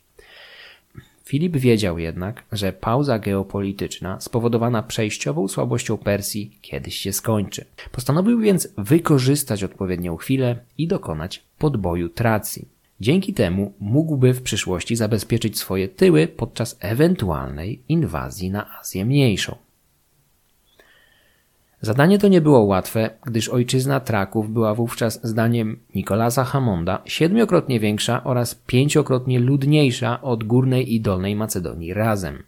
Filip wiedział jednak, że pauza geopolityczna spowodowana przejściową słabością Persji kiedyś się skończy. Postanowił więc wykorzystać odpowiednią chwilę i dokonać podboju Tracji. Dzięki temu mógłby w przyszłości zabezpieczyć swoje tyły podczas ewentualnej inwazji na Azję Mniejszą. Zadanie to nie było łatwe, gdyż ojczyzna Traków była wówczas zdaniem Nikolasa Hamonda siedmiokrotnie większa oraz pięciokrotnie ludniejsza od górnej i dolnej Macedonii razem.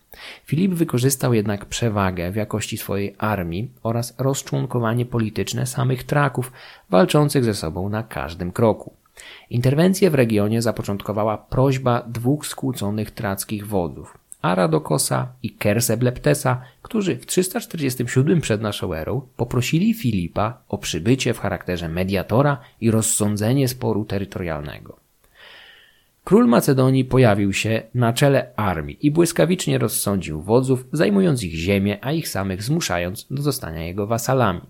Filip wykorzystał jednak przewagę w jakości swojej armii oraz rozczłonkowanie polityczne samych Traków, walczących ze sobą na każdym kroku. Interwencję w regionie zapoczątkowała prośba dwóch skłóconych trackich wodzów. Aradokosa i Kersebleptesa, którzy w 347 przed naszą erą poprosili Filipa o przybycie w charakterze mediatora i rozsądzenie sporu terytorialnego. Król Macedonii pojawił się na czele armii i błyskawicznie rozsądził wodzów, zajmując ich ziemię, a ich samych zmuszając do zostania jego wasalami.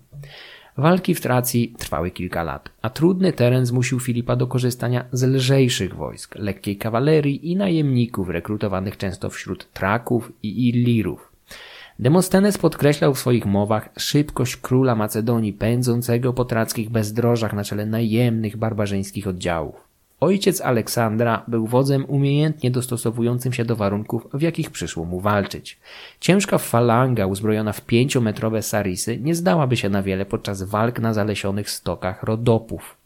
Walki w Tracji trwały kilka lat, a trudny teren zmusił Filipa do korzystania z lżejszych wojsk, lekkiej kawalerii i najemników rekrutowanych często wśród Traków i Illirów. Demostenes podkreślał w swoich mowach szybkość króla Macedonii pędzącego po trackich bezdrożach na czele najemnych barbarzyńskich oddziałów. Ojciec Aleksandra był wodzem umiejętnie dostosowującym się do warunków, w jakich przyszło mu walczyć. Ciężka falanga uzbrojona w pięciometrowe sarisy nie zdałaby się na wiele podczas walk na zalesionych stokach rodopów.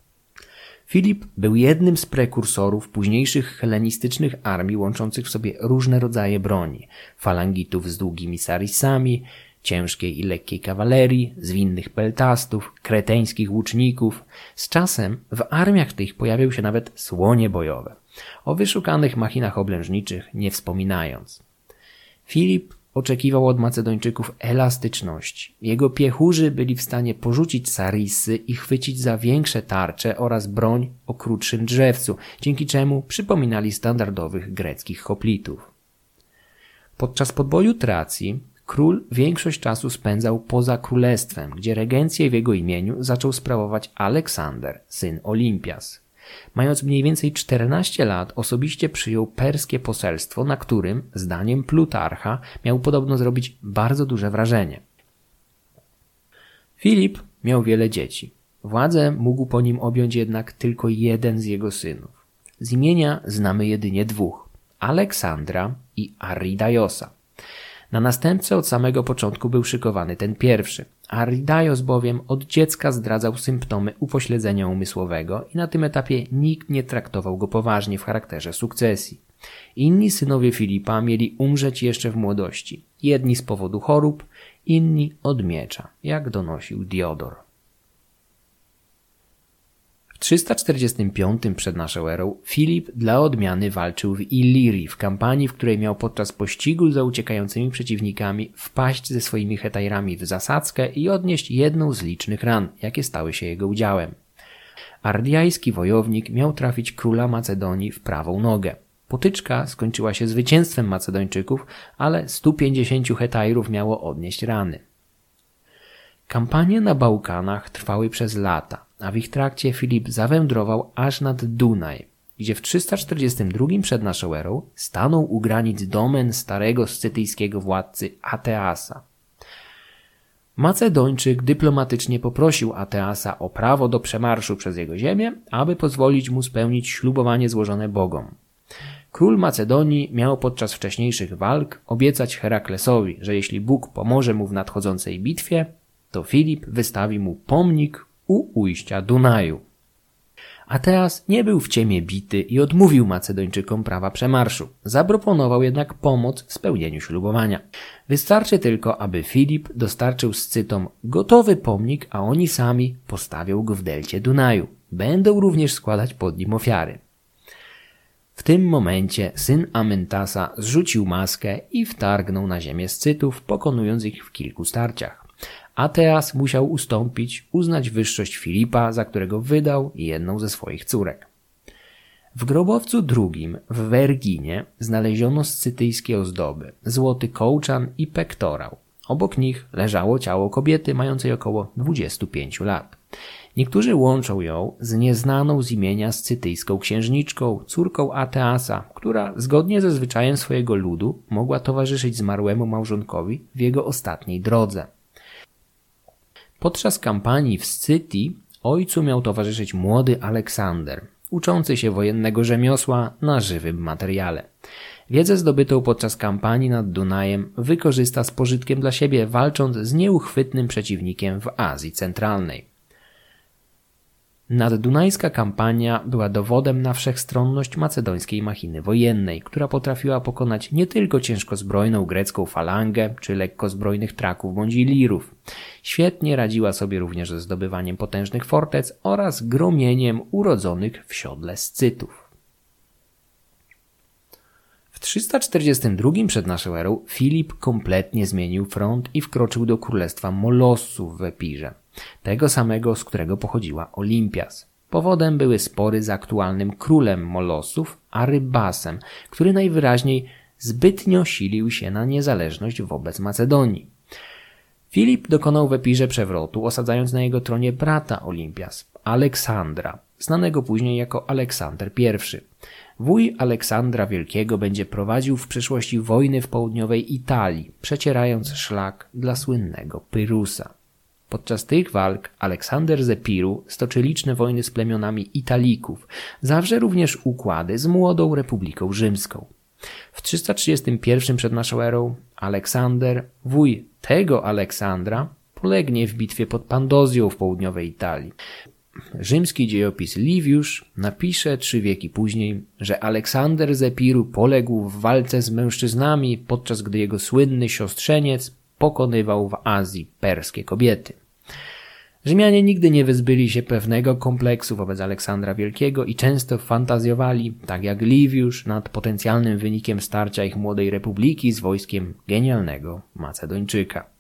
Filip był jednym z prekursorów późniejszych helenistycznych armii łączących w sobie różne rodzaje broni, falangitów z długimi sarisami, ciężkiej i lekkiej kawalerii, zwinnych peltastów, kreteńskich łuczników. Z czasem w armiach tych pojawiły się nawet słonie bojowe, o wyszukanych machinach oblężniczych nie wspominając. Filip oczekiwał od Macedończyków elastyczności. Jego piechurzy byli w stanie porzucić sarisy i chwycić za większe tarcze oraz broń o krótszym drzewcu, dzięki czemu przypominali standardowych greckich hoplitów. Podczas podboju Tracji król większość czasu spędzał poza królestwem, gdzie regencję w jego imieniu zaczął sprawować Aleksander, syn Olimpias. Mając mniej więcej 14 lat, osobiście przyjął perskie poselstwo, na którym, zdaniem Plutarcha, miał podobno zrobić bardzo duże wrażenie. Filip miał wiele dzieci. Władzę mógł po nim objąć jednak tylko jeden z jego synów. Z imienia znamy jedynie dwóch: Aleksandra i Aridajosa. Na następcę od samego początku był szykowany ten pierwszy. Aridaios bowiem od dziecka zdradzał symptomy upośledzenia umysłowego i na tym etapie nikt nie traktował go poważnie w charakterze sukcesji. Inni synowie Filipa mieli umrzeć jeszcze w młodości. Jedni z powodu chorób, inni od miecza, jak donosił Diodor. W 345 przed naszą erą Filip dla odmiany walczył w Illyrii, w kampanii, w której miał podczas pościgu za uciekającymi przeciwnikami wpaść ze swoimi hetajrami w zasadzkę i odnieść jedną z licznych ran, jakie stały się jego udziałem. Ardiajski wojownik miał trafić króla Macedonii w prawą nogę. Potyczka skończyła się zwycięstwem Macedończyków, ale 150 hetajrów miało odnieść rany. Kampanie na Bałkanach trwały przez lata a w ich trakcie Filip zawędrował aż nad Dunaj, gdzie w 342 przed naszą erą stanął u granic domen starego scytyjskiego władcy Ateasa. Macedończyk dyplomatycznie poprosił Ateasa o prawo do przemarszu przez jego ziemię, aby pozwolić mu spełnić ślubowanie złożone bogom. Król Macedonii miał podczas wcześniejszych walk obiecać Heraklesowi, że jeśli Bóg pomoże mu w nadchodzącej bitwie, to Filip wystawi mu pomnik u ujścia Dunaju. Ateas nie był w ciemię bity i odmówił Macedończykom prawa przemarszu. Zaproponował jednak pomoc w spełnieniu ślubowania. Wystarczy tylko, aby Filip dostarczył Scytom gotowy pomnik, a oni sami postawią go w delcie Dunaju. Będą również składać pod nim ofiary. W tym momencie syn Amentasa zrzucił maskę i wtargnął na ziemię Scytów, pokonując ich w kilku starciach. Ateas musiał ustąpić, uznać wyższość Filipa, za którego wydał jedną ze swoich córek. W grobowcu drugim, w Werginie, znaleziono scytyjskie ozdoby, złoty kołczan i pektorał. Obok nich leżało ciało kobiety mającej około 25 lat. Niektórzy łączą ją z nieznaną z imienia scytyjską księżniczką, córką Ateasa, która zgodnie ze zwyczajem swojego ludu mogła towarzyszyć zmarłemu małżonkowi w jego ostatniej drodze. Podczas kampanii w Scytii ojcu miał towarzyszyć młody Aleksander, uczący się wojennego rzemiosła na żywym materiale. Wiedzę zdobytą podczas kampanii nad Dunajem wykorzysta z pożytkiem dla siebie, walcząc z nieuchwytnym przeciwnikiem w Azji Centralnej. Naddunajska kampania była dowodem na wszechstronność macedońskiej machiny wojennej, która potrafiła pokonać nie tylko ciężkozbrojną grecką falangę czy lekkozbrojnych traków bądź ilirów. Świetnie radziła sobie również ze zdobywaniem potężnych fortec oraz gromieniem urodzonych w siodle scytów. W 342 przed naszą erą Filip kompletnie zmienił front i wkroczył do królestwa Molossów w Epirze tego samego, z którego pochodziła Olimpias. Powodem były spory z aktualnym królem Molosów, Arybasem, który najwyraźniej zbytnio silił się na niezależność wobec Macedonii. Filip dokonał w Epirze przewrotu, osadzając na jego tronie brata Olimpias, Aleksandra, znanego później jako Aleksander I. Wuj Aleksandra Wielkiego będzie prowadził w przyszłości wojny w południowej Italii, przecierając szlak dla słynnego Pyrusa. Podczas tych walk Aleksander z Epiru stoczy liczne wojny z plemionami Italików, zawrze również układy z młodą Republiką Rzymską. W 331 przed naszą erą Aleksander, wuj tego Aleksandra, polegnie w bitwie pod Pandozją w południowej Italii. Rzymski dziejopis Liviusz napisze trzy wieki później, że Aleksander z Epiru poległ w walce z mężczyznami, podczas gdy jego słynny siostrzeniec pokonywał w Azji perskie kobiety. Rzymianie nigdy nie wyzbyli się pewnego kompleksu wobec Aleksandra Wielkiego i często fantazjowali, tak jak Liviusz, nad potencjalnym wynikiem starcia ich młodej republiki z wojskiem genialnego Macedończyka.